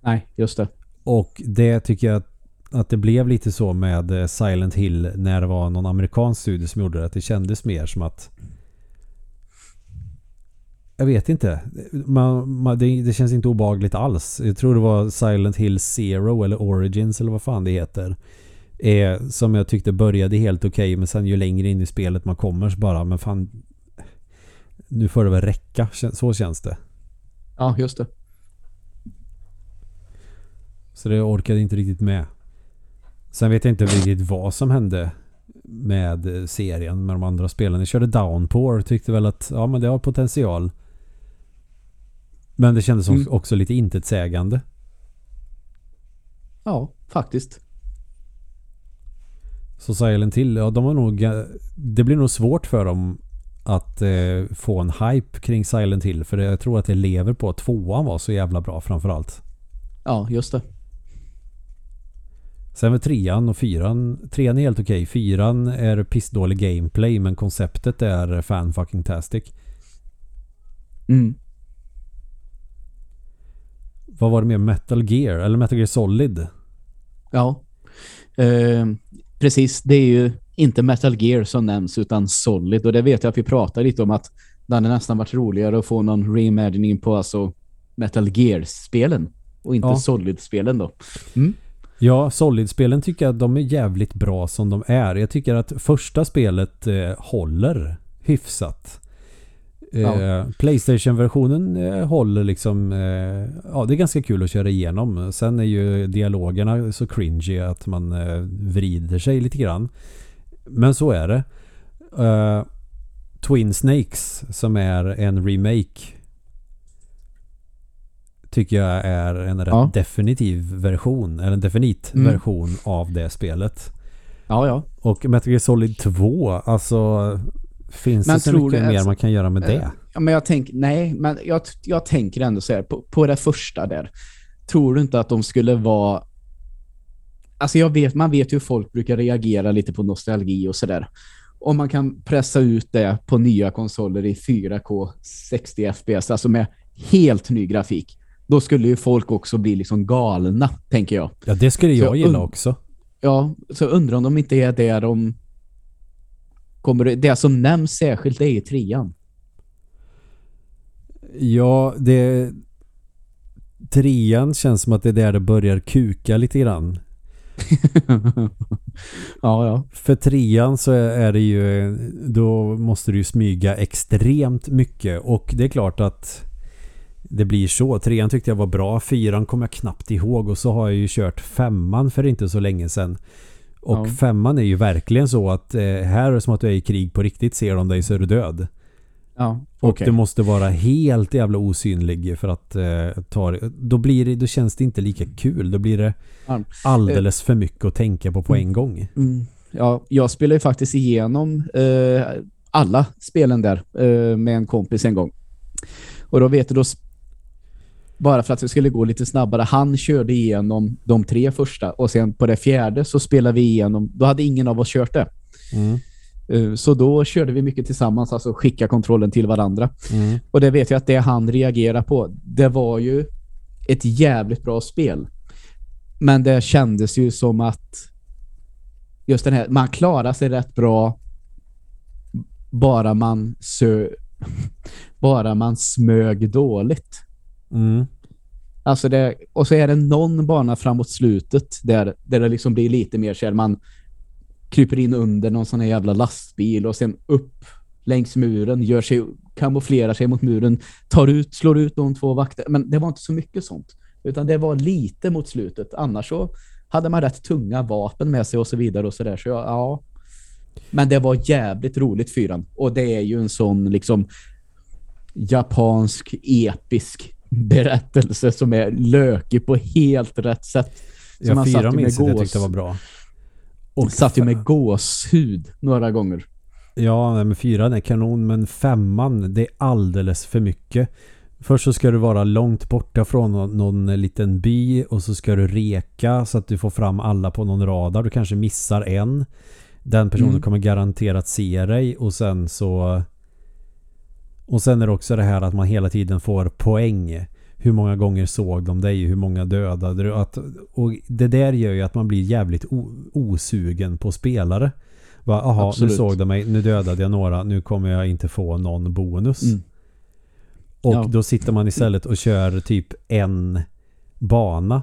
Nej, just det.
Och det tycker jag att det blev lite så med eh, Silent Hill när det var någon amerikansk studio som gjorde det. Att det kändes mer som att jag vet inte. Man, man, det, det, känns inte obagligt alls. Jag tror det var Silent Hill Zero eller Origins eller vad fan det heter. Eh, som jag tyckte började helt okej okay, men sen ju längre in i spelet man kommer så bara men fan nu får det väl räcka. Så känns det.
Ja, just det.
Så det orkade inte riktigt med. Sen vet jag inte riktigt vad som hände med serien med de andra spelen. Jag körde Downpour tyckte väl att ja men det har potential. Men det kändes mm. också lite intetsägande.
Ja, faktiskt.
Så Silent Hill, ja de har nog... Det blir nog svårt för dem att eh, få en hype kring Silent Hill. För jag tror att det lever på att tvåan var så jävla bra framförallt.
Ja, just det.
Sen med trean och fyran. Trean är helt okej. Okay. Fyran är pissdålig gameplay men konceptet är fan fucking tastic.
Mm.
Vad var det med Metal Gear? Eller Metal Gear Solid?
Ja. Eh, precis. Det är ju inte Metal Gear som nämns utan Solid. Och det vet jag att vi pratar lite om att det hade nästan varit roligare att få någon reimagining på alltså Metal Gear-spelen. Och inte ja. Solid-spelen då. Mm.
Ja, Solid-spelen tycker jag att de är jävligt bra som de är. Jag tycker att första spelet eh, håller hyfsat. Ja. Eh, Playstation-versionen eh, håller liksom... Eh, ja, det är ganska kul att köra igenom. Sen är ju dialogerna så cringy att man vrider sig lite grann. Men så är det. Twin Snakes som är en remake tycker jag är en rätt ja. definitiv version eller en definit mm. version av det spelet.
Ja, ja.
Och Metal Gear Solid 2 alltså finns men det så mycket det, mer man kan göra med äh, det?
Ja, men jag tänker nej, men jag, jag tänker ändå så här på, på det första där. Tror du inte att de skulle vara alltså jag vet, man vet ju hur folk brukar reagera lite på nostalgi och sådär. Om man kan pressa ut det på nya konsoler i 4K 60 FPS, alltså med helt ny grafik, då skulle ju folk också bli liksom galna, tänker jag.
Ja, det skulle jag, jag gilla också.
Ja, så undrar om de inte är det de kommer det som nämns särskilt är i trean.
Ja, det trean känns som att det är där det börjar kuka lite grann.
ja, ja.
För trean så är det ju då måste du ju smyga extremt mycket och det är klart att det blir så. Trean tyckte jag var bra. Fyran kommer jag knappt ihåg och så har jag ju kört femman för inte så länge sedan. Och ja. femman är ju verkligen så att eh, här är det som att du är i krig på riktigt. Ser de dig så är du död.
Ja,
och okay. du måste vara helt jävla osynlig för att eh, ta det. Då, blir det, då känns det inte lika kul. Då blir det alldeles för mycket att tänka på på en gång.
Mm. Ja, jag spelade ju faktiskt igenom eh, alla spelen där eh, med en kompis en gång. Och då vet du, då bara för att det skulle gå lite snabbare. Han körde igenom de tre första och sen på det fjärde så spelade vi igenom. Då hade ingen av oss kört det. Mm. Eh, så då körde vi mycket tillsammans, alltså skicka kontrollen till varandra. Mm. Och det vet jag att det han reagerar på, det var ju ett jävligt bra spel. Men det kändes ju som att just den här, man klarar sig rätt bra bara man sö bara man smög dåligt.
Mm.
Alltså det, och så är det någon bana framåt slutet där, där det liksom blir lite mer så man kryper in under någon sån här jävla lastbil och sen upp längs muren, gör sig, kamouflerar sig mot muren, tar ut, slår ut de två vakter. Men det var inte så mycket sånt. Utan det var lite mot slutet. Annars så hade man rätt tunga vapen med sig och så vidare och så där. Så jag, ja. Men det var jävligt roligt fyran. Och det är ju en sån liksom japansk episk berättelse som är lökig på helt rätt sätt. Så
Jag
man
fyra
satt ju
minns att jag
gås-
tyckte var bra.
Och satt ju med gåshud några gånger.
Ja, men fyran är kanon men femman det är alldeles för mycket. Först så ska du vara långt borta från någon, någon liten by och så ska du reka så att du får fram alla på någon radar. Du kanske missar en. Den personen
Mm.
kommer garanterat se dig och sen så och sen är det också det här att man hela tiden får poäng. Hur många gånger såg de dig? Hur många dödade du? Att, och det där gör ju att man blir jävligt osugen på spelare. Va, aha, nu såg de mig, nu dödade jag några, nu kommer jag inte få någon bonus.
Mm.
Och
Ja.
då sitter man istället och kör typ en bana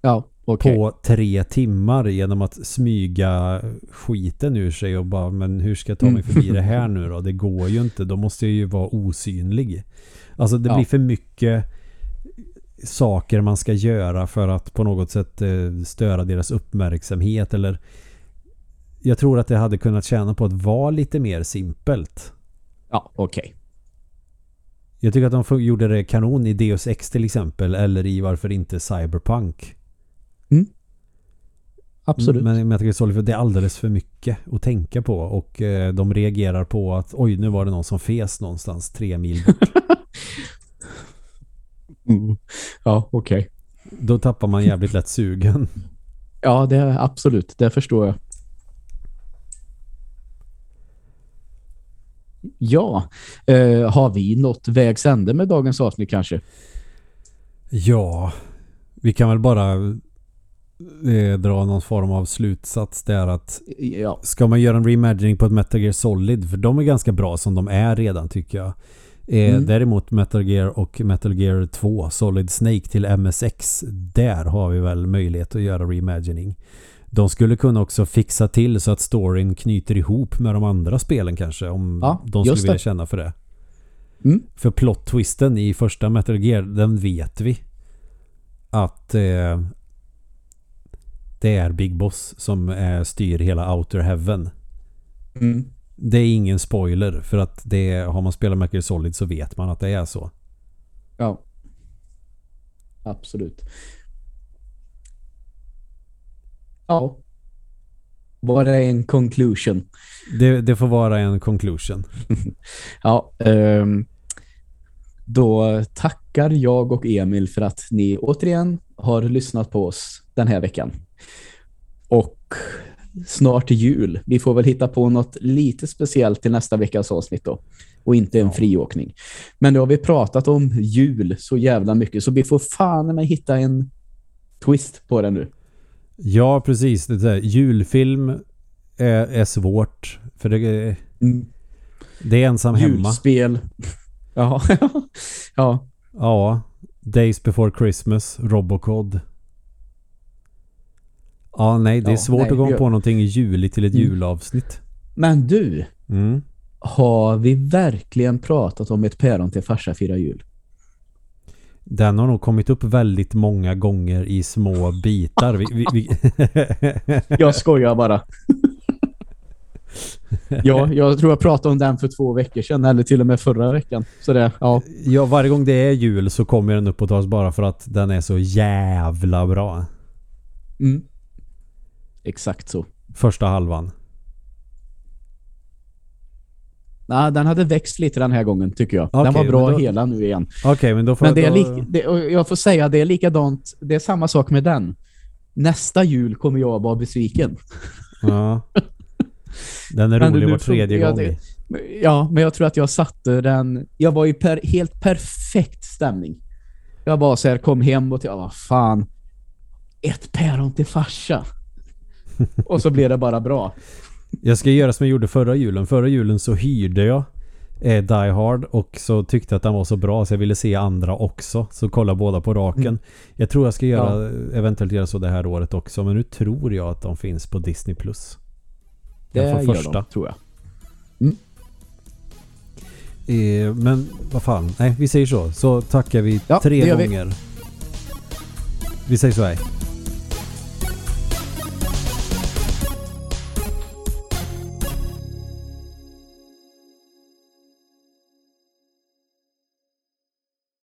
Ja, okej.
på tre timmar genom att smyga skiten ur sig och bara men hur ska jag ta mig
Mm.
förbi det här nu då? Det går ju inte. Då måste jag ju vara osynlig. Alltså det
Ja.
blir för mycket saker man ska göra för att på något sätt eh, störa deras uppmärksamhet eller jag tror att det hade kunnat tjäna på att vara lite mer simpelt.
Ja, okej.
Jag tycker att de gjorde det kanon i Deus Ex till exempel eller i varför inte Cyberpunk.
Absolut.
Men i Metal Gear Solid det är alldeles för mycket att tänka på och eh, de reagerar på att oj nu var det någon som fes någonstans tre mil bort.
Mm. Ja, okej.
Då tappar man jävligt lätt sugen.
Ja, det är absolut. Det förstår jag. Ja, eh, har vi nått vägs ände med dagens avsnitt kanske?
Ja, vi kan väl bara eh, dra någon form av slutsats där att
Ja,
ska man göra en reimagining på ett Metal Gear Solid för de är ganska bra som de är redan tycker jag. Eh,
Mm.
Däremot Metal Gear och Metal Gear 2 Solid Snake till MSX där har vi väl möjlighet att göra reimagining. De skulle kunna också fixa till så att storyn knyter ihop med de andra spelen kanske om
Ja,
de skulle vilja
det.
känna för det.
Mm.
För plot-twisten i första Metal Gear, den vet vi. Att eh, det är Big Boss som eh, styr hela Outer Heaven.
Mm.
Det är ingen spoiler för att det har man spelat Metal Solid så vet man att det är så.
ja. Absolut. Ja. Var det en conclusion?
Det, det får vara en conclusion.
Ja, ehm, då tackar jag och Emil för att ni återigen har lyssnat på oss den här veckan. Och snart jul. Vi får väl hitta på något lite speciellt till nästa veckas avsnitt då. Och inte en friåkning. Men nu har vi pratat om jul så jävla mycket så vi får fan med hitta en twist på det nu.
Ja, precis. Det där. Julfilm är, är svårt. För det, är- det är ensam hemma.
Julspel. Ja. ja.
Ja. Days before Christmas. Robocod. Ja, nej. Det är
Ja,
svårt
nej,
att gå
jag-
på någonting juligt till ett
Mm.
julavsnitt.
Men du,
Mm.
har vi verkligen pratat om ett päron till farsa firar jul?
Den har nog kommit upp väldigt många gånger i små bitar. Vi, vi, vi
Jag skojar bara. ja, jag tror jag pratade om den för två veckor sedan eller till och med förra veckan. Så det, ja.
ja, varje gång det är jul så kommer den upp på tas bara för att den är så jävla bra.
Mm. Exakt så.
Första halvan.
Nej, den hade växt lite den här gången tycker jag. den
Okej,
var bra
då-
hela nu igen.
Okej, men då får
Men det är
då-
lik, det, jag får säga, det är likadant. Det är samma sak med den. Nästa jul kommer jag vara besviken.
Ja. Den är
Men
rolig var tredje
funkar
gång.
Ja, men jag tror att jag satte den... Jag var i per, helt perfekt stämning. Jag bara så här kom hem och till, vad fan. Ett päron till farsa. och så blev det bara bra.
Jag ska göra som jag gjorde förra julen. Förra julen så hyrde jag eh, Die Hard och så tyckte jag att den var så bra så jag ville se andra också. Så kolla båda på raken.
Mm.
Jag tror jag ska göra, eventuellt göra så det här året också. Men nu tror jag att de finns på Disney+. Plus.
Det
Jag får
gör
första.
de, tror jag.
Eh, men vad fan, nej vi säger så. Så tackar vi
Ja,
tre
gör vi.
gånger. Vi säger så här.